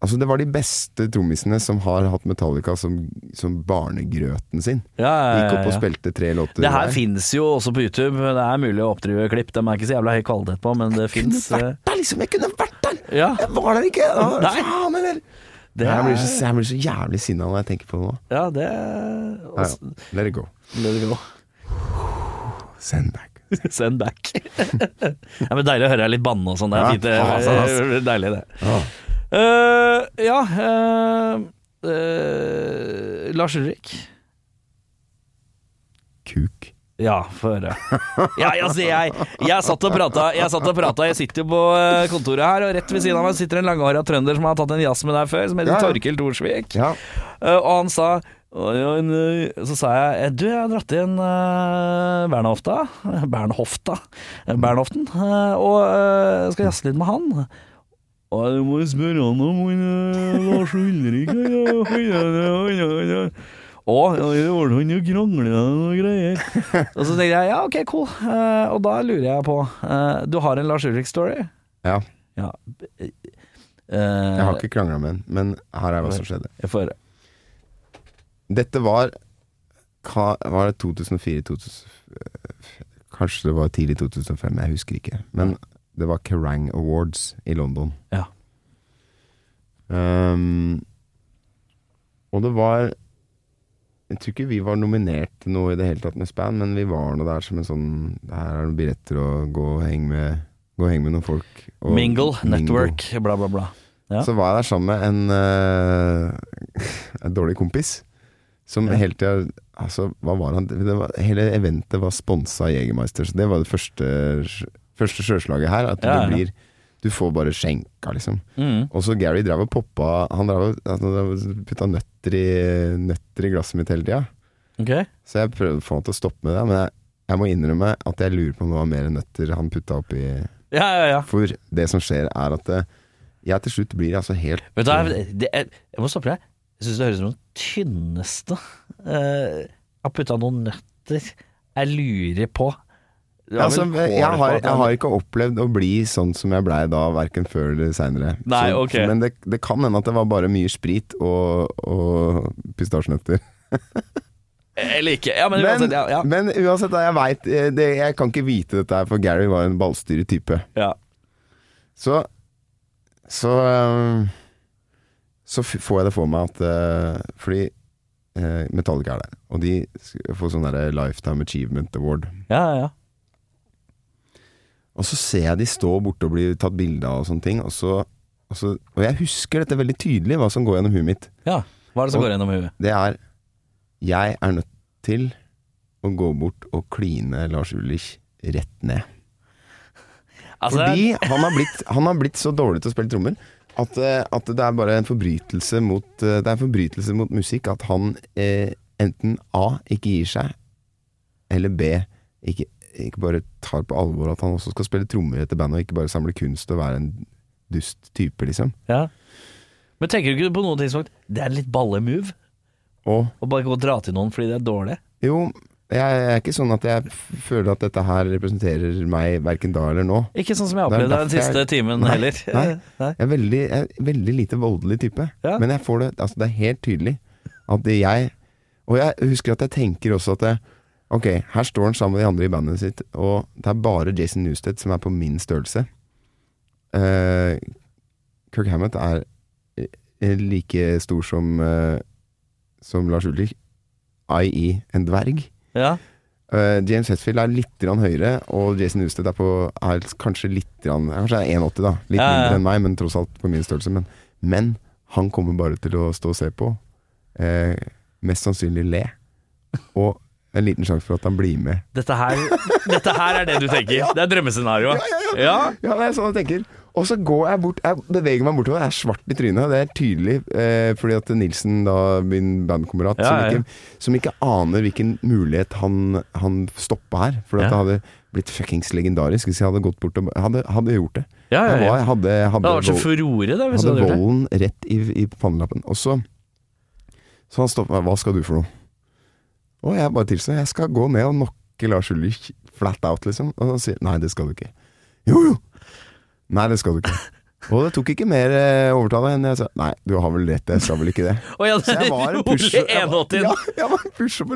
altså det var de beste trommisene som har hatt Metallica som, som barnegrøten sin. ja, Gikk opp og spilte tre låter. Det her fins jo også på YouTube. Det er mulig å oppdrive klipp. De er ikke så jævla høy kvalitet på, men det fins. der, liksom! Jeg kunne vært der! Ja, Jeg var der ikke! Å, Faen, eller? det Jeg blir, er så, jeg blir så jævlig sinna når jeg tenker på det nå. Ja, det. Let it go. Let it go. Send back. Send back. ja, men Deilig å høre deg litt banne og sånn. Det er fint. Det er deilig, det. Ja. Eh, ja uh, uh, Lars Ulrik. Kuk. Ja, få høre. Ja, altså, jeg, jeg satt og prata Jeg satt og prata Jeg sitter jo på kontoret her, og rett ved siden av meg sitter en langhåra trønder som har tatt en jazz med deg før, som heter Ja, ja. Torkel Thorsvik. Ja. Og han sa. Så sa jeg Du, jeg har dratt inn uh, Bernhofta Bernhofta eh, Bernhoften Uh, Og uh, skal jazze litt med han Og jeg må spørre han om han, eh, Lars Ulrik Og han krangla og greier Og så tenkte jeg, ja ok, cool Uh, Og da lurer jeg på eh, Du har en Lars Ulrik-story? ja. Ja Eh, Jeg har ikke krangla med han, men her er hva som skjedde. Jeg får høre Dette var Var det 2004-2005 Kanskje det var tidlig 2005, jeg husker ikke. Men det var Kerrang Awards i London. Ja. Um, og det var Jeg tror ikke vi var nominert til noe i det hele tatt med Span, men vi var nå der som en sånn Her er det billetter og gå og henge med, henge med noen folk. Og Mingle, network, bla, bla, bla. Ja. Så var jeg der sammen med en, uh, en dårlig kompis. Som Ja. hele tida Altså, hva var han det var, Hele eventet var sponsa av Jegermeister, så det var det første, første sjøslaget her. At Ja, det blir Du får bare skjenka, liksom. Mm. Og så Gary drev og poppa Han drev og og putta nøtter i, nøtter i glasset mitt hele tida. Okay. Så jeg prøvde å få han til å stoppe med det, men jeg, jeg må innrømme at jeg lurer på om det var mer nøtter han putta oppi Ja, ja, ja. For det som skjer, er at det, jeg til slutt blir altså helt Vet du, jeg, det, jeg, jeg må stoppe deg. Jeg syns det høres ut som tynneste uh, Har putta noen nøtter Jeg lurer på Altså, jeg, har, jeg har ikke opplevd å bli sånn som jeg blei da, verken før eller seinere. Okay. Men det, det kan hende at det var bare mye sprit og, og pistasjenøtter. Eller ikke. Ja, men, Men, uansett, ja, ja. men uansett, jeg veit Jeg kan ikke vite dette her, for Gary var en ballstyrig type. ja. Så Så øhm, Så får jeg det for meg at uh, Fordi uh, Metallica er der, og de får sånn derre Lifetime Achievement Award. ja, ja, ja. Og så ser jeg de stå borte og bli tatt bilde av og sånne ting, og så, og så Og jeg husker dette veldig tydelig, hva som går gjennom huet mitt. ja. Hva er det som Og- går gjennom huet? Det er Jeg er nødt til å gå bort og kline Lars Ulrich rett ned. Altså, Fordi han har, blitt, han har blitt så dårlig til å spille trommer at, eh, at det er bare en forbrytelse mot eh, Det er en forbrytelse mot musikk at han eh, enten A ikke gir seg, eller B ikke, ikke bare tar på alvor at han også skal spille trommer i dette bandet, og ikke bare samle kunst og være en dust type, liksom. ja. Men tenker du ikke på noe tidspunkt Det er en litt balle move å bare gå og dra til noen fordi det er dårlig? jo, jeg er ikke sånn at jeg føler at dette her representerer meg verken da eller nå. Ikke sånn som jeg opplevde den siste jeg- timen Nei, heller. nei. Nei. Jeg er veldig, jeg er veldig lite voldelig type. Ja. Men jeg får det Altså, det er helt tydelig at jeg Og jeg husker at jeg tenker også at jeg, Ok, her står han sammen med de andre i bandet sitt, og det er bare Jason Newsted som er på min størrelse. Uh, Kirk Hammett er eh, like stor som uh, Som Lars Ulrik, i.e. en dverg. Ja. Uh, James Hetfield er litt høyere, og Jason Newsted er, på, er kanskje litt grann, Kanskje er 1,80, da. Litt Ja, ja, ja. mindre enn meg, men tross alt på min størrelse. Men, men han kommer bare til å stå og se på. Uh, mest sannsynlig le. Og en liten sjanse for at han blir med. Dette her, dette her er det du tenker? Det er drømmescenarioet? Ja, Ja, det er sånn jeg tenker. Og så går jeg bort Jeg beveger meg bortover. Jeg er svart i trynet. Det er tydelig, eh, fordi at Nilsen, da, min bandkamerat, Ja, som, ja, som ikke aner hvilken mulighet han, han stoppa her. For Ja. det hadde blitt fuckings legendarisk hvis jeg hadde gått bort og hadde, hadde gjort det. ja, ja, ja. var, jeg hadde, Det hadde, hadde vært så furore, det, hvis hadde hadde volden rett i, i pannelappen. Og så Så han stoppa. Hva skal du for noe? Og jeg bare tilstår. Jeg skal gå ned og knocke Lars Ulrich flat out, liksom. Og han sier nei, det skal du ikke. Jo, jo! Nei, det skal du ikke. Og det tok ikke mer eh, overtale enn jeg sa nei, du har vel rett, jeg skal vel ikke det. Oh, ja, Så jeg var en pusher. Jeg var- Ja, jeg var en pusher.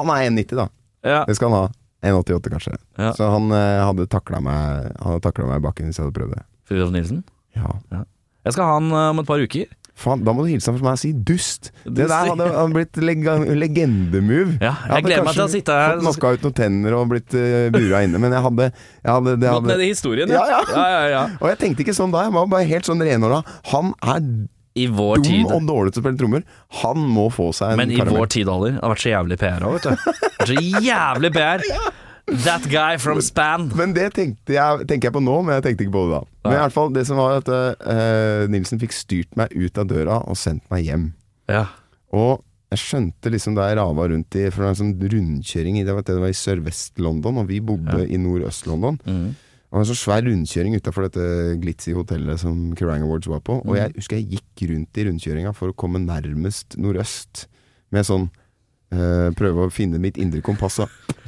Han er 1,90, da. Ja. Det skal han ha. 1,88 kanskje. Ja. Så han eh, hadde takla meg Han hadde takla meg i bakken hvis jeg hadde prøvd det. Fridtjof Nilsen. Ja. Jeg skal ha han eh, om et par uker. Faen, da må du hilse ham for meg og si dust. Det der hadde, hadde blitt legendemove. Ja, jeg gleder meg til å sitte her Fått knocka ut noen tenner og blitt uh, bura inne, men jeg hadde, jeg hadde, det Gått ned i historien, Ja, ja. ja, ja, ja. Og jeg tenkte ikke sånn da, jeg var bare helt sånn renhåra. Han er I vår dum tid. og dårlig til å spille trommer. Han må få seg en karamell. Men i karamell. vår tidalder Det har vært så jævlig PR òg, vet du. Det har vært så jævlig PR. That guy from Span. Men det tenkte jeg, tenker jeg på nå, men jeg tenkte ikke på det da. Men i alle hvert fall, det som var at uh, Nilsen fikk styrt meg ut av døra og sendt meg hjem. Ja. Og jeg skjønte liksom da jeg rava rundt i For det var en sånn rundkjøring i det var, det var i sørvest-London, og vi bodde i nordøst-London. Mm. Det var en sånn svær rundkjøring utafor dette glitzy hotellet som Kerrang Awards var på. Og jeg husker jeg gikk rundt i rundkjøringa for å komme nærmest nordøst. Med sånn eh, Prøve å finne mitt indre kompass.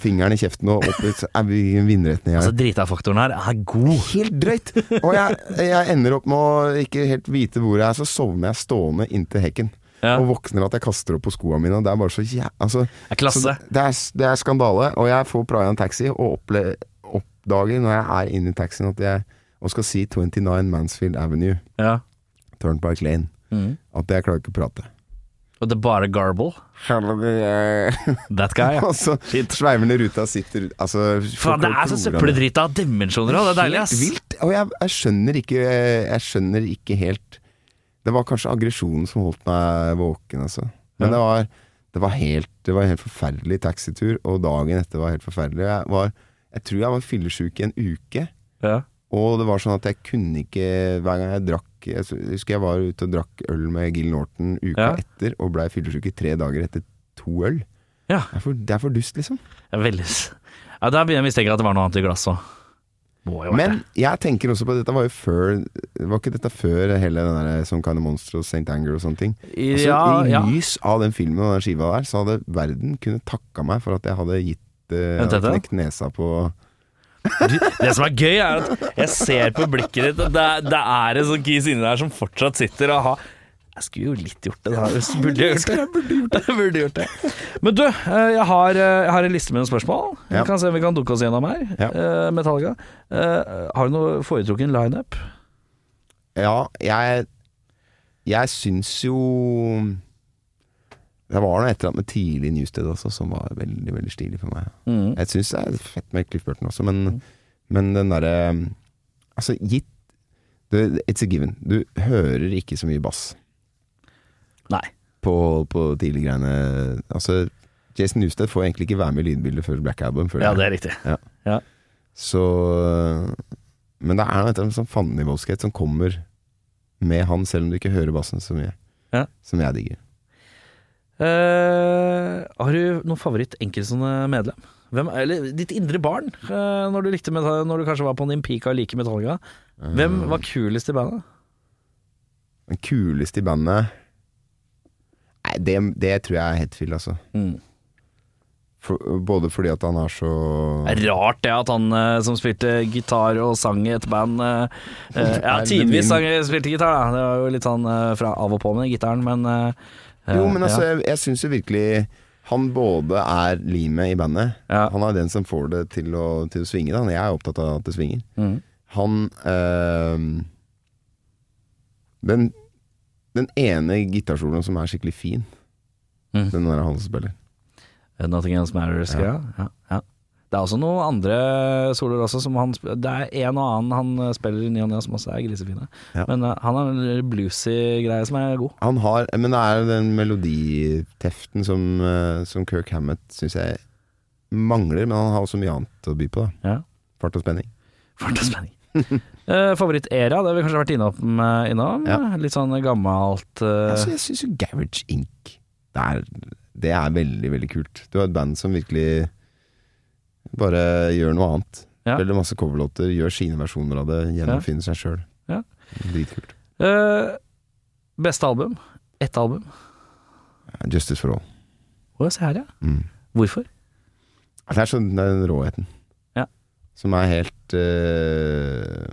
Fingeren i kjeften og opp i er vi vindretning her. Altså, drita-faktoren her er god. Helt drøyt! Og jeg, jeg ender opp med å ikke helt vite hvor jeg er, så sovner jeg stående inntil hekken. Ja. Og våkner at jeg kaster opp på skoene mine. Det er bare så jæ... Altså, Det er så det, er, det er skandale. Og jeg får praia en taxi og oppdager når jeg er inne i taxien at jeg og skal si 29 Mansfield Avenue, Ja. Turnpike Lane, mm. at jeg klarer ikke å prate. Og det er bare garble. That guy, ja. Og så sveiver den ruta sitter Altså Faen, det er så søppeldrit av dimensjoner òg. Det er deilig, ass. Vilt. Og jeg, jeg skjønner ikke Jeg skjønner ikke helt Det var kanskje aggresjonen som holdt meg våken, altså. Men Ja. det var det var helt Det var en helt forferdelig taxitur, og dagen etter var helt forferdelig. Jeg, var, jeg tror jeg var fyllesyk i en uke. Ja. Og det var sånn at jeg kunne ikke Hver gang jeg drakk Jeg husker jeg var ute og drakk øl med Gill Norton uka Ja. etter, og blei fyllesyk i tre dager etter to øl. ja. Det er for, det er for dust, liksom. Er veldig Ja, Der begynner jeg å mistenke at det var noe annet i glasset òg. Men jeg tenker også på Dette var jo før Var ikke dette før hele den der Some Kind of Monster og St. Anger og sånne ting? Altså, Ja, I ja. lys av den filmen og den skiva der, så hadde verden kunne takka meg for at jeg hadde gitt uh, knekt nesa på Du, det som er gøy, er at jeg ser på blikket ditt, og det, det er en sånn kis inni der som fortsatt sitter og har Jeg skulle jo litt gjort det, da. Jeg burde gjort det. Jeg burde gjort det. Men du, eh, jeg har, eh, jeg har en liste med noen spørsmål. Vi Ja. kan se om vi kan dukke oss gjennom her. Ja. Eh, Metallica. Har du noe foretrukken lineup? Ja, jeg Jeg syns jo Det var noe et eller annet med tidlig Newsted også som var veldig veldig stilig for meg. Mm. Jeg syns det er fett med Cliff Burton også, men, men den derre Altså, gitt det, It's a given. Du hører ikke så mye bass Nei. på, på tidlige greiene. Altså, Jason Newsted får egentlig ikke være med i lydbildet før Black Album. Før Ja, det er riktig. Så Men det er noe etter en sånn fandenivoldskhet som kommer med han, selv om du ikke hører bassen så mye. Ja. Som jeg digger. Eh, har du noen favoritt enkeltstående medlem? Hvem, eller ditt indre barn, uh, når, du likte Metal- når du kanskje var på din peak av like Metallica. Hvem Eh. var kulest i bandet? Den kuleste i bandet Nei, det, det tror jeg er Hetfield, altså. Mm. For, både fordi at han er så Det er rart det at han eh, som spilte gitar og sang i et band eh, Ja, tidvis sang, spilte gitar, da. Det var jo litt sånn eh, fra av og på med gitaren, men Jo, men altså, jeg, jeg syns jo virkelig han både er limet i bandet. Ja. Han er den som får det til å, til å svinge. Da. Jeg er opptatt av at det svinger. Mm. Han øh, den, den ene gitarsoloen som er skikkelig fin, Mm. den der han som spiller. Nothing Else Matters, ja. Ja, ja. Det er også noen andre soloer også som han Det er en og annen han eh, spiller i ny og ne som også er grisefine. Ja. Men uh, han har en bluesy greie som er god. Han har, men det er den meloditeften som, uh, som Kirk Hammett syns jeg mangler, men han har også mye annet å by på. da Ja. Fart og spenning. Fart og spenning. uh, Favorittera, det har vi kanskje vært innom, innom. Ja. Litt sånn gammelt eh, Altså, jeg syns jo Garage Inc. Det er, det er veldig, veldig kult. Du har et band som virkelig bare gjør noe annet. Ja. Veldig masse coverlåter, gjør sine versjoner av det, gjennomfinner seg sjøl. Ja. Dritkult. Uh, Beste album? Ett album? Justice for all. Å, se her, ja. Mm. Hvorfor? Det er sånn den råheten. Ja. Som er helt uh,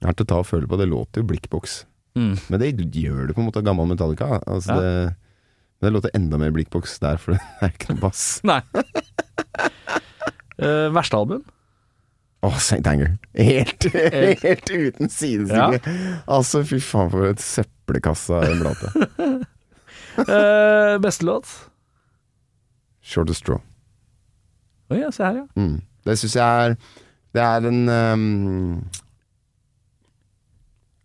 Det er til å ta og føle på. Det låter jo blikkboks. Mm. Men det gjør det på en måte av gammel Metallica. Altså Ja. det, men det låter enda mer blikkboks der, for det er ikke noe bass. Nei. Eh, verste album? Åh, St. Anger. Helt, helt uten sidestykke. Altså, fy faen for et søppelkasse av en plate. uh, beste låt? Shortest straw. Oi, ja, se her, ja. Mm. Det syns jeg er Det er en um,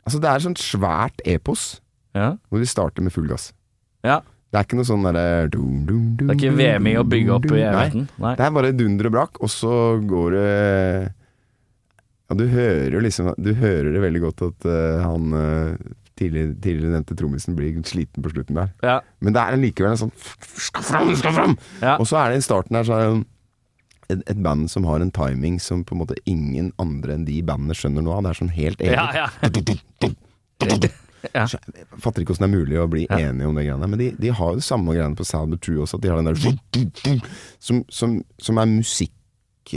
Altså, det er et sånt svært epos ja. hvor vi starter med full gass. Ja. Det er ikke noe sånn derre Det er ikke VM i å bygge opp i evigheten? Nei. Det er bare dunder og brakk, og så går det Ja, du hører jo liksom Du hører det veldig godt at uh, han eh, tidligere, tidligere nevnte trommisen blir sliten på slutten der. Ja. Men det er likevel en sånn Skal fram, skal fram! Ja. Og så er det i starten her så er det et, et band som har en timing som på en måte ingen andre enn de bandene skjønner noe av. Det er sånn helt eget. Ja, ja. Ja. Så Jeg fatter ikke hvordan det er mulig å bli Ja. enige om det greiene. Men de, de har jo det samme greiene på Sound But True også, at de har den der som, som, som er musikk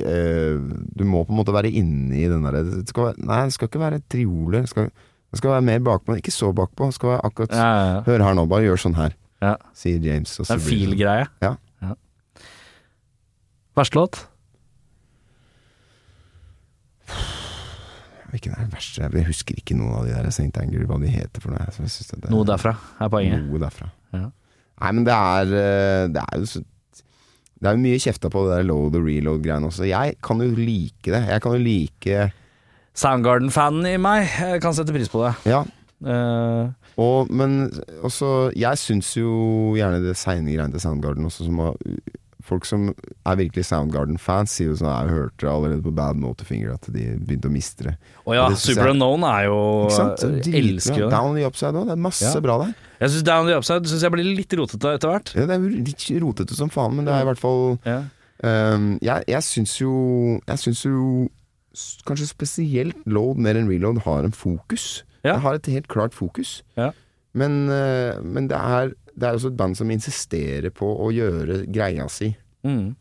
eh, Du må på en måte være inne i den derre Nei, det skal ikke være trioler. Det skal, det skal være mer bakpå. Ikke så bakpå. Det skal være akkurat Ja. Hør her nå, bare gjør sånn her, Ja. sier James. Det er en sånn. feel-greie. Ja. Verste låt? Det er den verste Jeg husker ikke noen av de der St. Anger, hva de heter for noe. Det, Noe derfra er poenget. Noe derfra. Ja. Nei, men det er eh, Det er jo så Det er jo mye kjefta på det der load og reload-greiene også. Jeg kan jo like det. Jeg kan jo like Soundgarden-fanen i meg jeg kan sette pris på det. Ja. Uh... Og, men også Jeg syns jo gjerne det seine greiene til Soundgarden også, som har Folk som er virkelig Soundgarden-fans, sier jo sånn Jeg hørte allerede på Bad Motorfinger at de begynte å miste det. og ja, Super Unknown er jo elsker jo det. Down the Upside òg. Det er masse Ja. bra der. Jeg syns Down the Upside synes jeg blir litt rotete etter hvert. Ja, det er litt rotete som faen, men det er i hvert fall Ja. um, jeg, jeg syns jo Jeg syns jo kanskje spesielt load mer enn reload har en fokus. Ja. Det har et helt klart fokus. Ja. Men, eh, men det, er, det er også et band som insisterer på å gjøre greia si. Mm.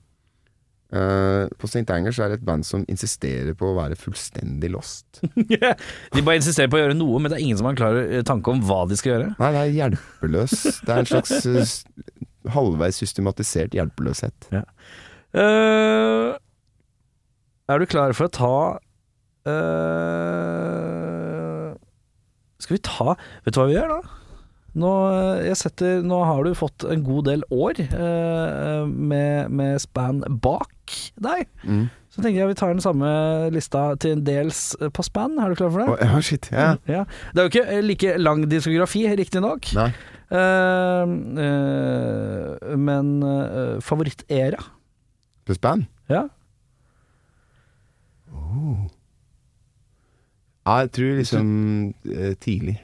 Uh, på St. Angers er det et band som insisterer på å være fullstendig lost. De bare insisterer på å gjøre noe, men det er ingen som har en klar eh, tanke om hva de skal gjøre. Nei, det er hjelpeløs. Det er en slags eh, halvveis systematisert hjelpeløshet. Eh, er du klar for å ta uh, Skal vi ta Vet du hva vi gjør, da? Nå, eh, setter, nå har du fått en god del år eh, med, med span bak deg. Mm. Så tenker jeg vi tar den samme lista til en dels eh, på span. Er du klar for det? Oh, oh shit. Ja. Ja. Det er jo ikke eh, like lang diskografi, riktignok. Eh, uh, men eh, favorittera? Pluss span? Ja. Oh. jeg tror liksom eh, tidlig.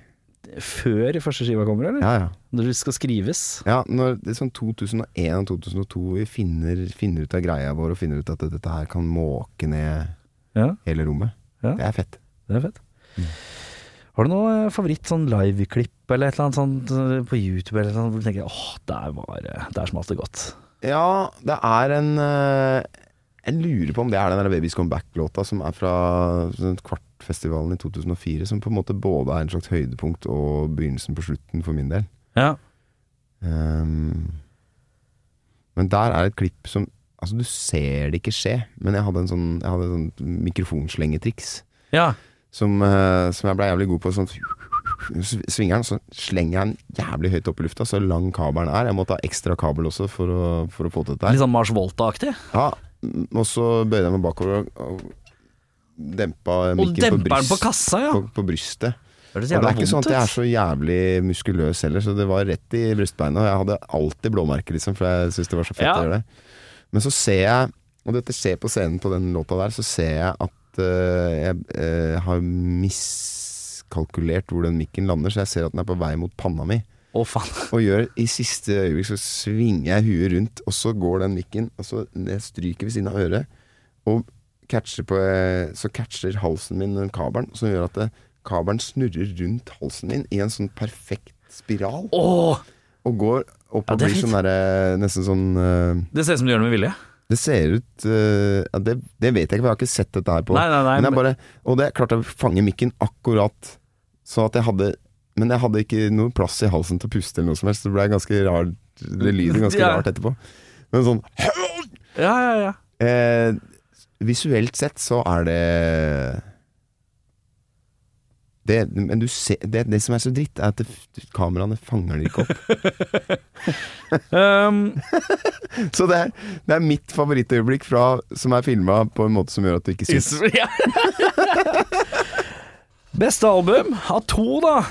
Før første skiva kommer, eller? Ja, ja. Når det skal skrives? Ja, når det er sånn 2001 og 2002 vi finner, finner ut av greia vår og finner ut at dette her kan måke ned Ja, hele rommet. Ja. Det er fett. det er fett. Har du noe eh, favoritt sånn liveklipp eller et eller annet sånt eh, på YouTube eller sånt, hvor du tenker åh, der var det Der smalt det godt. Ja, det er en eh, Jeg lurer på om det er den der Babies Come Back-låta som er fra sånn Kvartfestivalen i 2004, som på en måte både er en slags høydepunkt og begynnelsen på slutten for min del. Ja. Um, men der er et klipp som Altså, du ser det ikke skje, men jeg hadde en sånn, jeg hadde en sånn mikrofonslengetriks. ja. som, uh, som jeg ble jævlig god på. Sånn svinger den, så slenger jeg den jævlig høyt opp i lufta, så lang kabelen er. Jeg måtte ha ekstra kabel også for å, for å få til dette Litt sånn Mars Volta-aktig. Ja, og så bøyde jeg meg bakover og, og dempa mikken på, bryst, på kassa, ja. på, på brystet. Det det er ikke sånn at jeg er så jævlig muskuløs heller, så det var rett i brystbeinet. Og jeg hadde alltid blåmerker, liksom, for jeg syntes det var så fett Ja. å gjøre det. Men så ser jeg, og dette skjer på scenen på den låta der, så ser jeg at uh, jeg uh, har miskalkulert hvor den mikken lander, så jeg ser at den er på vei mot panna mi. Faen. Og gjør i siste øyeblikk så svinger jeg huet rundt, og så går den mikken, og så jeg stryker ved siden av øret, og catcher på, eh, så catcher halsen min den kabelen, som gjør at det, kabelen snurrer rundt halsen min i en sånn perfekt spiral, Åh, og går opp og er blir sånn derre Nesten sånn uh, det ser ut som du gjør det med vilje. Det ser ut uh, ja, det, det vet jeg ikke, for jeg har ikke sett dette her på Nei, nei, nei. men jeg bare, Og det klarte jeg å fange mikken akkurat sånn at jeg hadde Men jeg hadde ikke noe plass i halsen til å puste eller noe som helst. Det ble ganske rart Det lyder ganske Ja. rart etterpå. Men sånn Ja, ja, ja. eh, Visuelt sett så er det det, men du ser, det, det som er så dritt, er at det, kameraene fanger det ikke opp. Um, Så det er, det er mitt favorittøyeblikk fra, som er filma på en måte som gjør at du ikke syns. Beste album av to, da.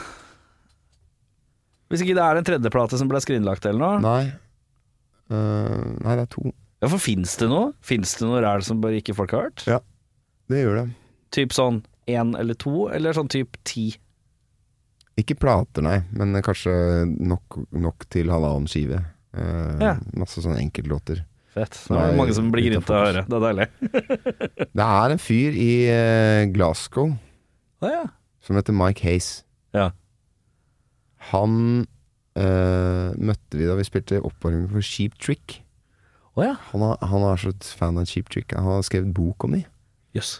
Hvis ikke det er en tredjeplate som ble skrinlagt eller noe. Nei. Uh, nei, det er to. Ja, for fins det noe? Fins det noe ræl som bare ikke folk har hørt? Ja. Det gjør det. Typ sånn én eller to, eller sånn typ ti? Ikke plater, nei, men kanskje nok, nok til halvannen skive. Eh, Ja. Masse sånne enkeltlåter. Fett. Det er mange som blir grinte av å høre. Det er deilig. Det er en fyr i eh, Glasgow ah, ja. som heter Mike Hayes. Ja. Han eh, møtte vi da vi spilte oppvarming for Sheep Trick. Å ja. Han, er- han er så fan av Cheap Trick. Han har skrevet bok om de. Yes.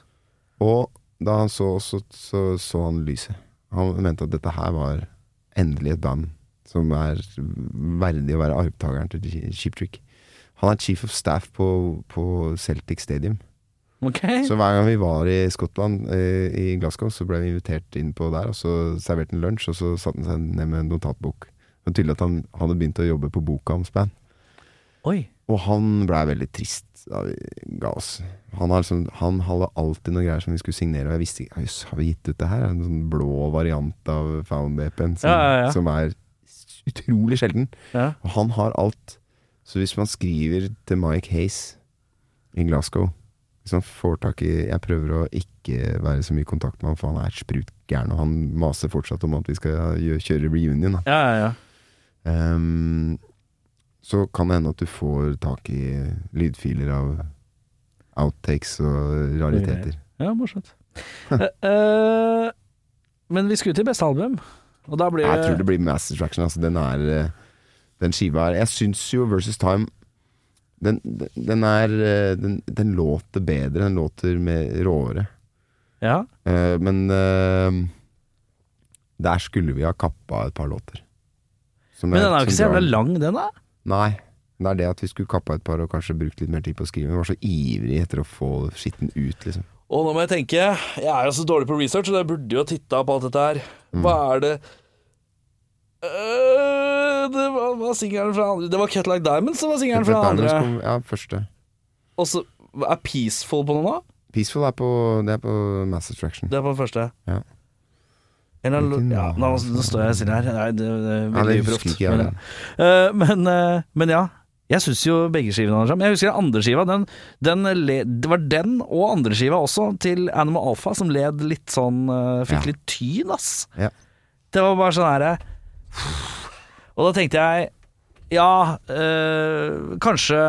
Og da han så så, så så han lyset. Han mente at dette her var endelig et band som er verdig å være arvtakeren til Cheap Trick. Han er chief of staff på, på Celtic Stadium. Okay. Så hver gang vi var i Skottland, eh, i Glasgow, så ble vi invitert inn på der, og så serverte han lunsj, og så satte han seg ned med en notatbok. Det var tydelig at han hadde begynt å jobbe på boka om span. Oi. Og han blei veldig trist da vi ga oss. Han, har liksom, han hadde alltid noen greier som vi skulle signere, og jeg visste ikke har vi gitt ut det her? En sånn blå variant av Found BP-en som, Ja, ja, ja. som er utrolig sjelden. Og han har alt. Så hvis man skriver til Mike Hayes i Glasgow Hvis man får tak i Jeg prøver å ikke være så mye i kontakt med han, for han er sprutgæren, og han maser fortsatt om at vi skal kjøre reunion. Da. Ja, ja, ja. Ehm, så kan det hende at du får tak i lydfiler av outtakes og rariteter. Ja, morsomt. uh, men vi skulle til beste album, og da blir Jeg tror det blir Mass Distraction. Altså, den er eh, Den skiva her Jeg syns jo Versus Time den, den- er den, den låter bedre. Den låter mer råere. Ja. Uh, men der skulle vi ha kappa et par låter. Som Men er- den er jo ikke så jævla lang, den da? Nei. Det er det at vi skulle kappa et par og kanskje brukt litt mer tid på å skrive. Vi var så ivrig etter å få skitten ut, liksom. Og nå må jeg tenke Jeg er jo så dårlig på research, så jeg burde jo ha titta på alt dette her. Mm. Hva er det Øh, Det var, var singelen fra andre Det var Cut Like Diamonds som var singelen fra andre. kom- Ja, første. Og så er Peaceful på noe nå? Peaceful er på, det er på Mass Attraction. Det er på den første. Ja. Eller, ja, nå, nå står jeg stille her. Nei, det, det er Ja, veldig uproft. jeg. Men, ja. Eh, men, eh, men ja. Jeg syns jo begge skivene sjarm. Jeg husker den andre skiva. Den, den det var den og andre skiva også til Animal Alpha som led litt sånn eh, Fikk Ja. litt tyn, ass. Ja. Det var bare sånn herre Og da tenkte jeg Ja, eh, kanskje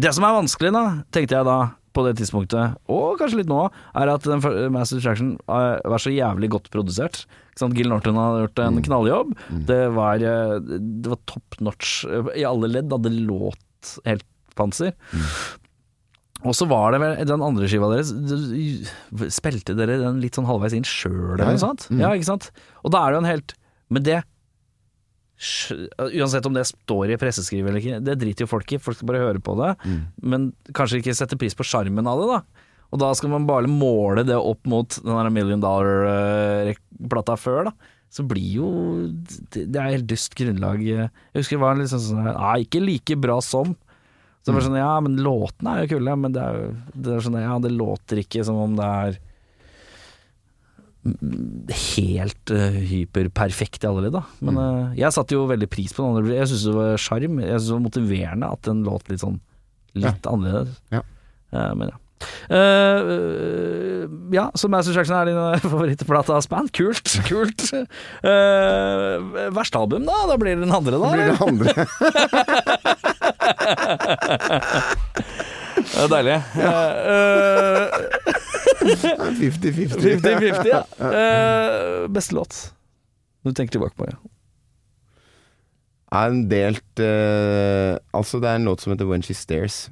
Det som er vanskelig, da, tenkte jeg da på det tidspunktet, og kanskje litt nå, er at Mass Attraction har vært så jævlig godt produsert. Gil Norton har gjort en knalljobb. Det var, eh, det var top notch eh, i alle ledd. Det låt helt panser. Og så var det vel den andre skiva deres Spilte dere den litt sånn halvveis inn sjøl, eller noe sånt? Mm. Ja, ikke sant? Og da er det jo en helt Men det Uansett om det står i presseskrivet eller ikke, det driter jo folk i. Folk skal bare høre på det. Mm. Men kanskje ikke sette pris på sjarmen av det, da. Og da skal man bare måle det opp mot den der Million Dollar-plata før, da. Så blir jo Det er helt dust grunnlag. Jeg husker det var litt sånn sånn Nei, ikke like bra som. Så det var sånn, ja, men låtene er jo kule, men det er jo det er sånn, ja, det låter ikke som om det er helt uh, hyperperfekt i alle ledd, da. Men uh, jeg satte jo veldig pris på den andre. Jeg syntes det var sjarm. Jeg synes det var motiverende at den låt litt sånn litt annerledes. Ja. Uh, men ja. Øh, ja, så Master Jackson er din favorittplate av span. Kult, kult. Uh, verste album, da? Da blir det den andre, da? Blir eller? det andre? Det er deilig. Eh, 50-50. 50-50, ja. Uh, beste låt du tenker tilbake på, ja. er en delt uh, Altså, det er en låt som heter When She Stares,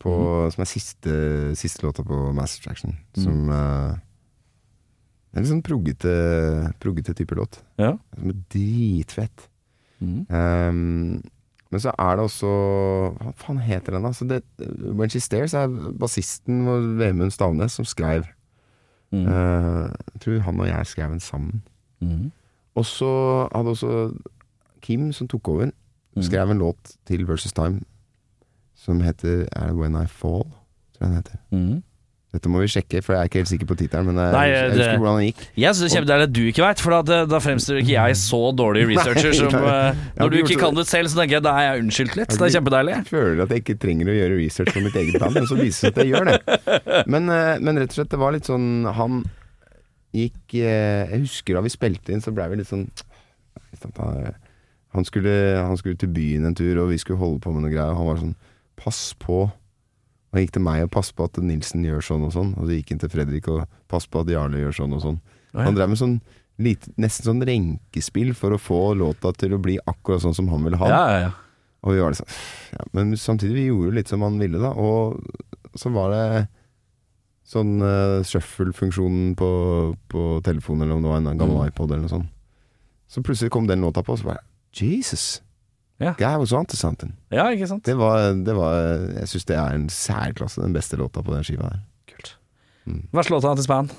på, som er siste, siste låta på Mass Attraction. Som uh, Det er en sånn proggete, proggete type låt. ja. Som er dritfett. Mm. Ehm, men så er det også Hva faen heter den, da? Så det, When She Stares er bassisten vår Vemund Stavnes som skrev. Mm. Uh, jeg tror han og jeg skrev den sammen. Mm. Og så hadde også Kim, som tok over, Mm. skrev en låt til Versus Time som heter Er det When I Fall? Tror jeg den heter. Mm. Dette må vi sjekke, for jeg er ikke helt sikker på tittelen. Men jeg, Nei, jeg husker hvordan den gikk. Jeg syns det er kjempedeilig at du ikke veit, for da, da fremstår ikke jeg så dårlig researcher som Nei, eh, Når du ikke kan det selv, så tenker jeg da er jeg unnskyldt litt. Det er kjempedeilig. Jeg føler at jeg ikke trenger å gjøre research på mitt eget band, men så viser det seg at jeg gjør det. Men, eh, men rett og slett, det var litt sånn Han gikk eh, Jeg husker da vi spilte inn, så blei vi litt sånn han skulle, han skulle til byen en tur, og vi skulle holde på med noe greier. Og han var sånn Pass på. Han gikk til meg og passet på at Nilsen gjør sånn og sånn. Og så gikk han til Fredrik og passet på at Jarle gjør sånn og sånn. ja. Han drev med sånn lite, nesten sånn renkespill for å få låta til å bli akkurat sånn som han ville ha. Ja, ja, ja. Og vi var liksom ja, Men samtidig, vi gjorde jo litt som han ville, da. Og så var det sånn uh, shuffle-funksjonen på, på telefonen, eller om det var en gammel Mm. iPod eller noe sånt. Så plutselig kom den låta på, og så bare Jesus! Ja. Guy was onto something. ja, ikke sant. Det var, det var Jeg syns det er en særklasse, den beste låta på den skiva her. Verste låta til Span,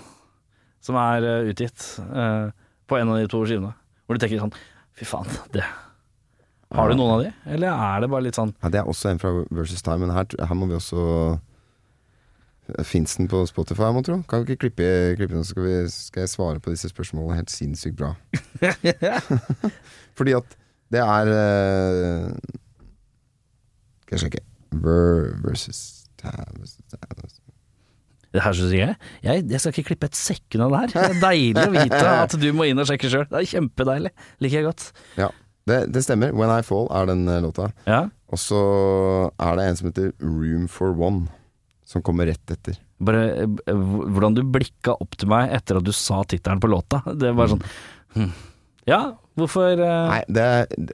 som er eh, utgitt uh, på en av de to skivene. Hvor du tenker sånn Fy faen, det Har du noen av de, eller er det bare litt sånn Ja, det er også en fra Versus Time, men her, her må vi også Fins den på Spotify, må tro? Kan vi ikke klippe, klippe den, så skal, vi, skal jeg svare på disse spørsmålene helt sinnssykt bra. Fordi at det er eh, Skal jeg sjekke. Ver versus. Det her synes jeg, jeg Jeg skal ikke klippe et sekund av det her. Det er deilig å vite at du må inn og sjekke sjøl. Det er kjempedeilig. Liker jeg godt. Ja, det, det stemmer. When I Fall er den eh, låta. Ja. Og så er det en som heter Room for One, som kommer rett etter. Bare eh, hvordan du blikka opp til meg etter at du sa tittelen på låta. Det var sånn mm. Ja, hvorfor uh... Nei, det,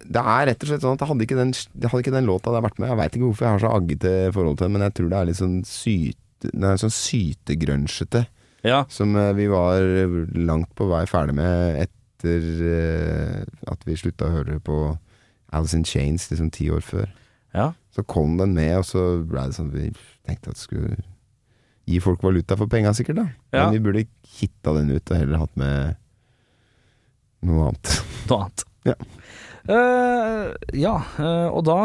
det er rett og slett sånn at hadde ikke den, hadde ikke den låta det har vært med. Jeg veit ikke hvorfor jeg har så aggete forhold til den, men jeg tror det er litt sånn syte er sånn sytegrønsjete Ja. som eh, vi var langt på vei ferdig med etter uh, at vi slutta å høre på Alice in Chains liksom ti år før. ja. Så kom den med, og så ble det sånn at vi tenkte at det skulle gi folk valuta for penga, sikkert. da Ja. Men vi burde hitta den ut og heller hatt med noe annet. Noe annet. Ja. Uh, ja, uh, og da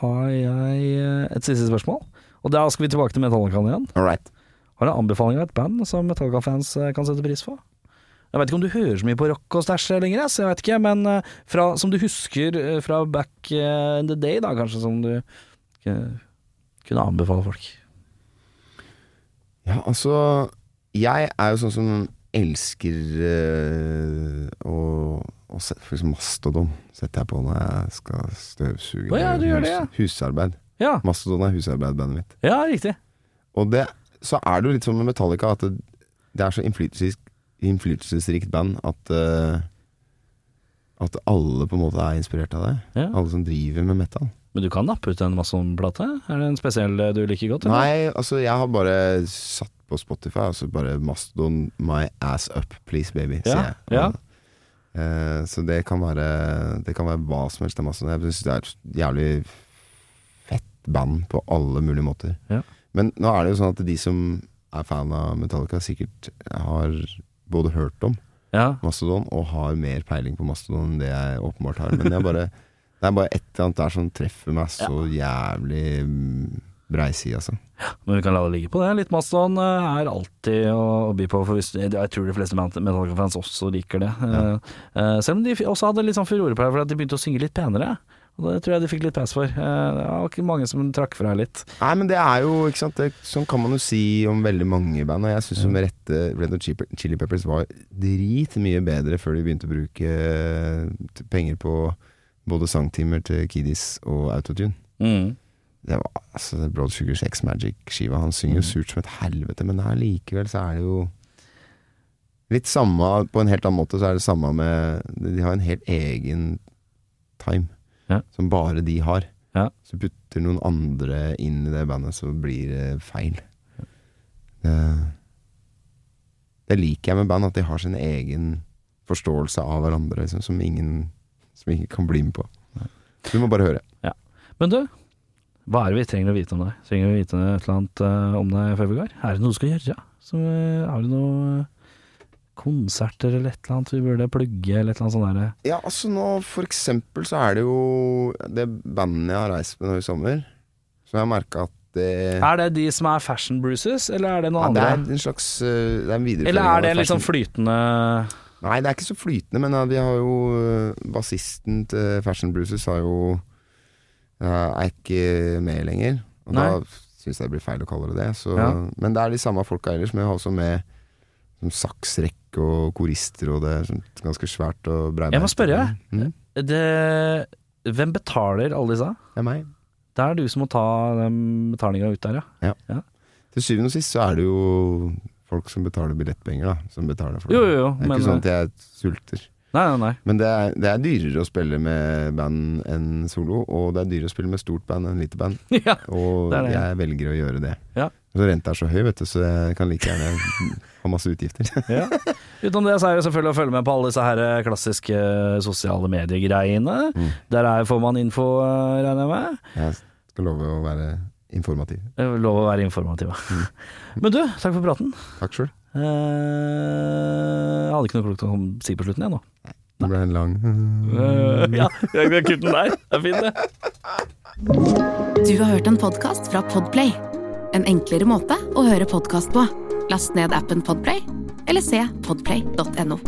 har jeg eh, et siste spørsmål. Og da skal vi tilbake til Metallica igjen. Alright. Har du en anbefaling av et band som Metallica-fans kan sette pris på? Jeg vet ikke om du hører så mye på rock og stæsj lenger, Så jeg vet ikke, men fra, som du husker fra back in the day, da, kanskje, som du kunne anbefale folk. Ja, altså Jeg er jo sånn som elsker uh, å, å se, For eksempel Mastodon setter jeg på når jeg skal støvsuge. Oh, ja, du gjør det, ja. Husarbeid. Ja, Mastodon er husarbeidbandet mitt. ja riktig. Og det, så er det jo litt sånn med Metallica at det, det er så innflytelsesrikt, band at uh, At alle på en måte er inspirert av det. Alle som driver med metal. Men du kan nappe ut en Mason-plate? Er det en spesiell eh, du liker godt? eller? Nei, altså jeg har bare satt på Spotify, altså bare Mastodon my ass up, please baby, Ja, sier jeg. ja. Eh, så det kan være Det kan være hva som helst Mastodon. Jeg syns det er et jævlig fett band på alle mulige måter. Ja. Men nå er det jo sånn at de som er fan av Metallica, sikkert har både hørt om Ja. Mastodon og har mer peiling på Mastodon enn det jeg åpenbart har. Men er bare, det er bare et eller annet der som treffer meg så jævlig mm, breiside, altså. Men vi kan la det ligge på det. Litt Mastodon eh, er alltid å, by på, for hvis, jeg tror de fleste Metallica-fans også liker det. Ja. eh, selv om de også hadde litt sånn furore på det, for at de begynte å synge litt penere. Og det tror jeg de fikk litt pass for. Eh, det var ikke mange som trakk fra litt. Nei, men det er jo ikke sant det, Sånn kan man jo si om veldig mange band. Og jeg syns med rette Red Hot Chili- Peppers var dritmye bedre før de begynte å bruke eh, penger på både sangtimer til Kiddies og autotune. Mm. Det var altså Broad Sugar Sex Magic-skiva. Han synger jo surt som et helvete, men allikevel så er det jo litt samme På en helt annen måte så er det samme med De har en helt egen time Ja. som bare de har. Ja. Så putter noen andre inn i det bandet, så blir det feil. Det, det liker jeg med band, at de har sin egen forståelse av hverandre, liksom, som ingen som ingen kan bli med på. Du må bare høre. Men du, hva er det vi trenger å vite om deg? Trenger vi vite et eller annet eh, om deg før vi går? Er det noe du skal gjøre? Som, eh, har du noe eh, konserter eller et eller annet vi burde plugge, eller et eller annet sånt der? Ja, altså nå for eksempel så er det jo det bandet jeg har reist med nå i sommer, som jeg har merka at det Er det de som er Fashion Bruises, eller er det ja, andre? det er en slags Det er en videreføring Eller er det litt sånn flytende Nei, det er ikke så flytende, men ja, vi har jo eh, Bassisten til Fashion Bruises har jo ja, er ikke med lenger. Og Nei. da syns jeg det blir feil å kalle det det. Så, Ja. Men det er de samme folka ellers, men jeg har også med som saksrekke og korister, og det er sånn ganske svært og breibeint. Jeg må spørre, Mm, det, Hvem betaler alle disse? det er meg. Det er du som må ta den betalinga ut der, ja. Til syvende og sist så er det jo folk som betaler billettpenger, da. Som betaler for det. Jo, jo, jo, det er men- ikke sånn at jeg sulter. Nei, nei, nei. Men det er, det er dyrere å spille med band enn solo, og det er dyrere å spille med stort band enn lite band. ja. Og Det det. jeg velger å gjøre det. Ja. Så renta er så høy, vet du, så jeg kan like gjerne ha masse utgifter. Ja. Utenom det så er det selvfølgelig å følge med på alle disse her eh, klassiske sosiale mediegreiene. Mm. Der er, får man info, eh, regner jeg med. Jeg skal love å være informativ. Det er Lov å være informativ. ja. Men du, takk for praten. Takk sjøl. Eh, jeg hadde ikke noe klokt å si på slutten, jeg nå. Det ble en lang Eh, ja, jeg kan kutte den der. Det er fint, det. Du har hørt en podkast fra Podplay. En enklere måte å høre podkast på. Last ned appen Podplay, eller se podplay.no.